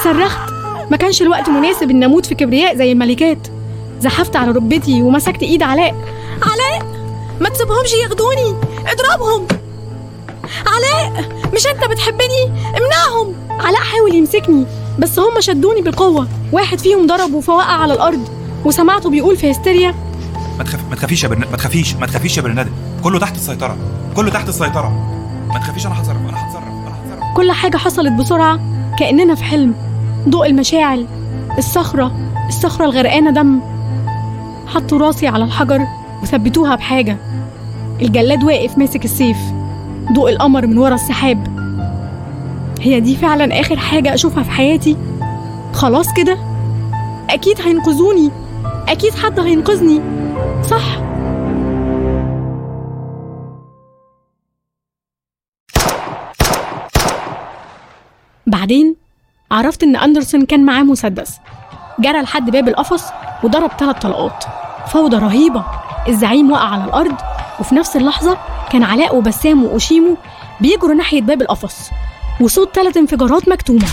صرخت. ما كانش الوقت مناسب إن أموت في كبرياء زي الملكات. زحفت على ركبتي ومسكت إيد علاء. علاء! ما تسيبهمش ياخدوني! اضربهم! علاء! مش أنت بتحبني؟ امنعهم! علاء حاول يمسكني بس هم شدوني بقوة. واحد فيهم ضربه فوقع على الأرض وسمعته بيقول في هستيريا ما تخاف ما تخافيش يا برنادة ما تخافيش ما تخافيش يا برنادة كله تحت السيطرة. كله تحت السيطرة. ما تخافيش أنا هتصرف أنا هتصرف كل حاجة حصلت بسرعة كأننا في حلم. ضوء المشاعل الصخرة الصخرة الغرقانة دم. حطوا راسي على الحجر وثبتوها بحاجة. الجلاد واقف ماسك السيف. ضوء القمر من ورا السحاب. هي دي فعلا آخر حاجة أشوفها في حياتي؟ خلاص كده؟ أكيد هينقذوني. أكيد حد هينقذني. صح؟ بعدين عرفت إن أندرسون كان معاه مسدس. جرى لحد باب القفص وضرب ثلاث طلقات. فوضى رهيبة. الزعيم وقع على الأرض وفي نفس اللحظة كان علاء وبسام وأوشيمو بيجروا ناحية باب القفص. وصوت ثلاث انفجارات مكتومة.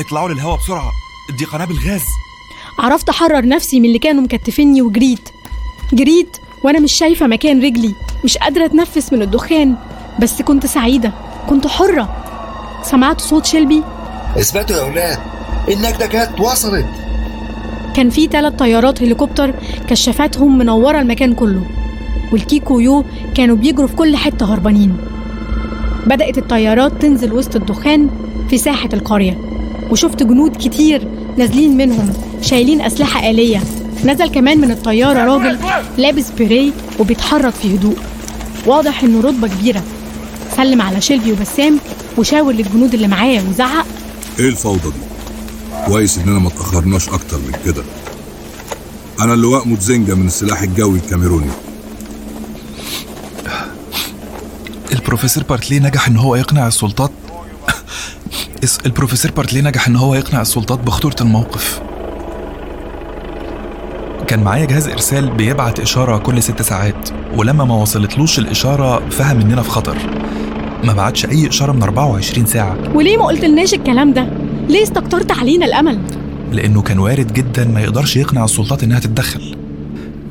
اطلعوا للهواء بسرعة. دي قنابل غاز عرفت أحرر نفسي من اللي كانوا مكتفيني وجريت. جريت وأنا مش شايفة مكان رجلي. مش قادرة أتنفس من الدخان. بس كنت سعيدة. كنت حرة. سمعت صوت شيلبي؟ اثبتوا يا أولاد النجدة جت وصلت. كان في ثلاث طيارات هليكوبتر كشافاتهم منورة المكان كله. والكيكو يو كانوا بيجروا في كل حتة هربانين. بدأت الطيارات تنزل وسط الدخان في ساحة القرية. وشفت جنود كتير نازلين منهم شايلين أسلحة آلية. نزل كمان من الطيارة راجل لابس بيري وبيتحرك في هدوء. واضح إنه رتبة كبيرة. سلم على شيلفي وبسام وشاور للجنود اللي معاه وزعق إيه الفوضى دي؟ كويس إننا ما تاخرناش أكتر من كده. أنا اللواء متزنجة من السلاح الجوي الكاميروني. البروفيسور بارتلي نجح إن هو يقنع السلطات. اس- البروفيسور بارتلي نجح إن هو يقنع السلطات بخطورة الموقف. كان معايا جهاز إرسال بيبعت إشارة كل ست ساعات ولما ما وصلتلوش الإشارة فهم إننا في خطر. ما بعتش أي إشارة من 24 ساعة. وليه ما قلتلناش الكلام ده؟ ليه استكترت علينا الأمل؟ لأنه كان وارد جدا ما يقدرش يقنع السلطات إنها تتدخل.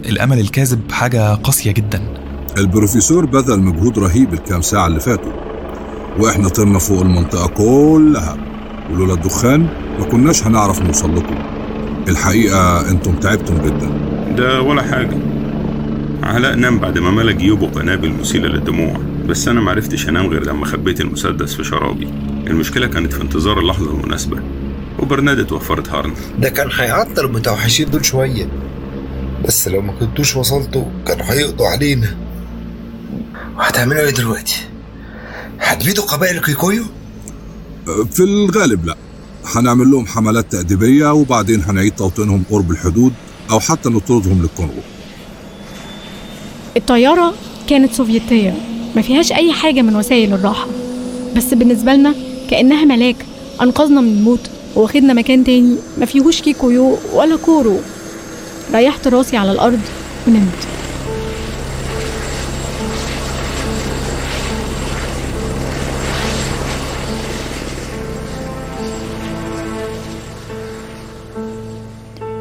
الأمل الكاذب حاجة قاسية جدا. البروفيسور بذل مجهود رهيب الكام ساعة اللي فاتوا وإحنا طرنا فوق المنطقة كلها. ولولا الدخان ما كناش هنعرف نوصل لكم. الحقيقة أنتم تعبتم جدا. ده ولا حاجة. علاء نام بعد ما ملى جيوبه قنابل مسيلة للدموع. بس أنا معرفتش أنام غير لما خبيت المسدس في شرابي. المشكلة كانت في انتظار اللحظة المناسبة وبرنادة وفرت هارن. ده كان هيعطل المتوحشين دول شوية. بس لو ما كنتوش وصلتوا كانوا هيقضوا علينا. وهتعملوا إيه دلوقتي؟ هتبيدوا قبائل الكيكويو؟ في الغالب لا. هنعمل لهم حملات تأديبية وبعدين هنعيد توطينهم قرب الحدود أو حتى نطردهم للكونغو. الطيارة كانت سوفيتية. ما فيهاش أي حاجة من وسائل الراحة. بس بالنسبة لنا كأنها ملاك أنقذنا من الموت واخدنا مكان تاني ما فيهوش كيكويو ولا كورو. ريحت راسي على الأرض ونمت.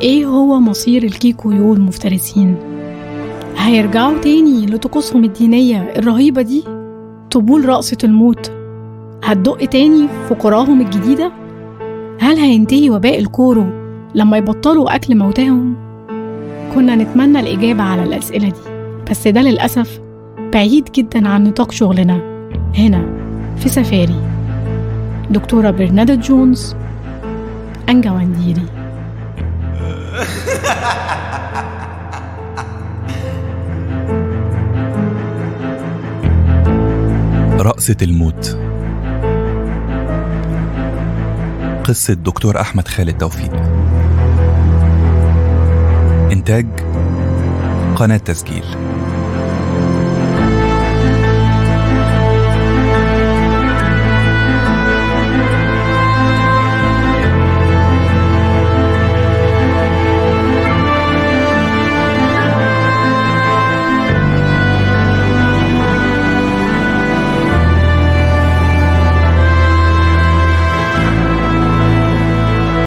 إيه هو مصير الكيكويو المفترسين؟ هيرجعوا تاني لطقوسهم الدينية الرهيبة دي؟ طبول رقصة الموت. هتدق تاني في قراهم الجديدة؟ هل هينتهي وباء الكورو لما يبطلوا أكل موتاهم؟ كنا نتمنى الإجابة على الأسئلة دي بس ده للأسف بعيد جدا عن نطاق شغلنا. هنا في سفاري. دكتورة برنادة جونز أنجا ونديري [laughs] رقصة الموت. قصة دكتور أحمد خالد توفيق. إنتاج قناة تسجيل.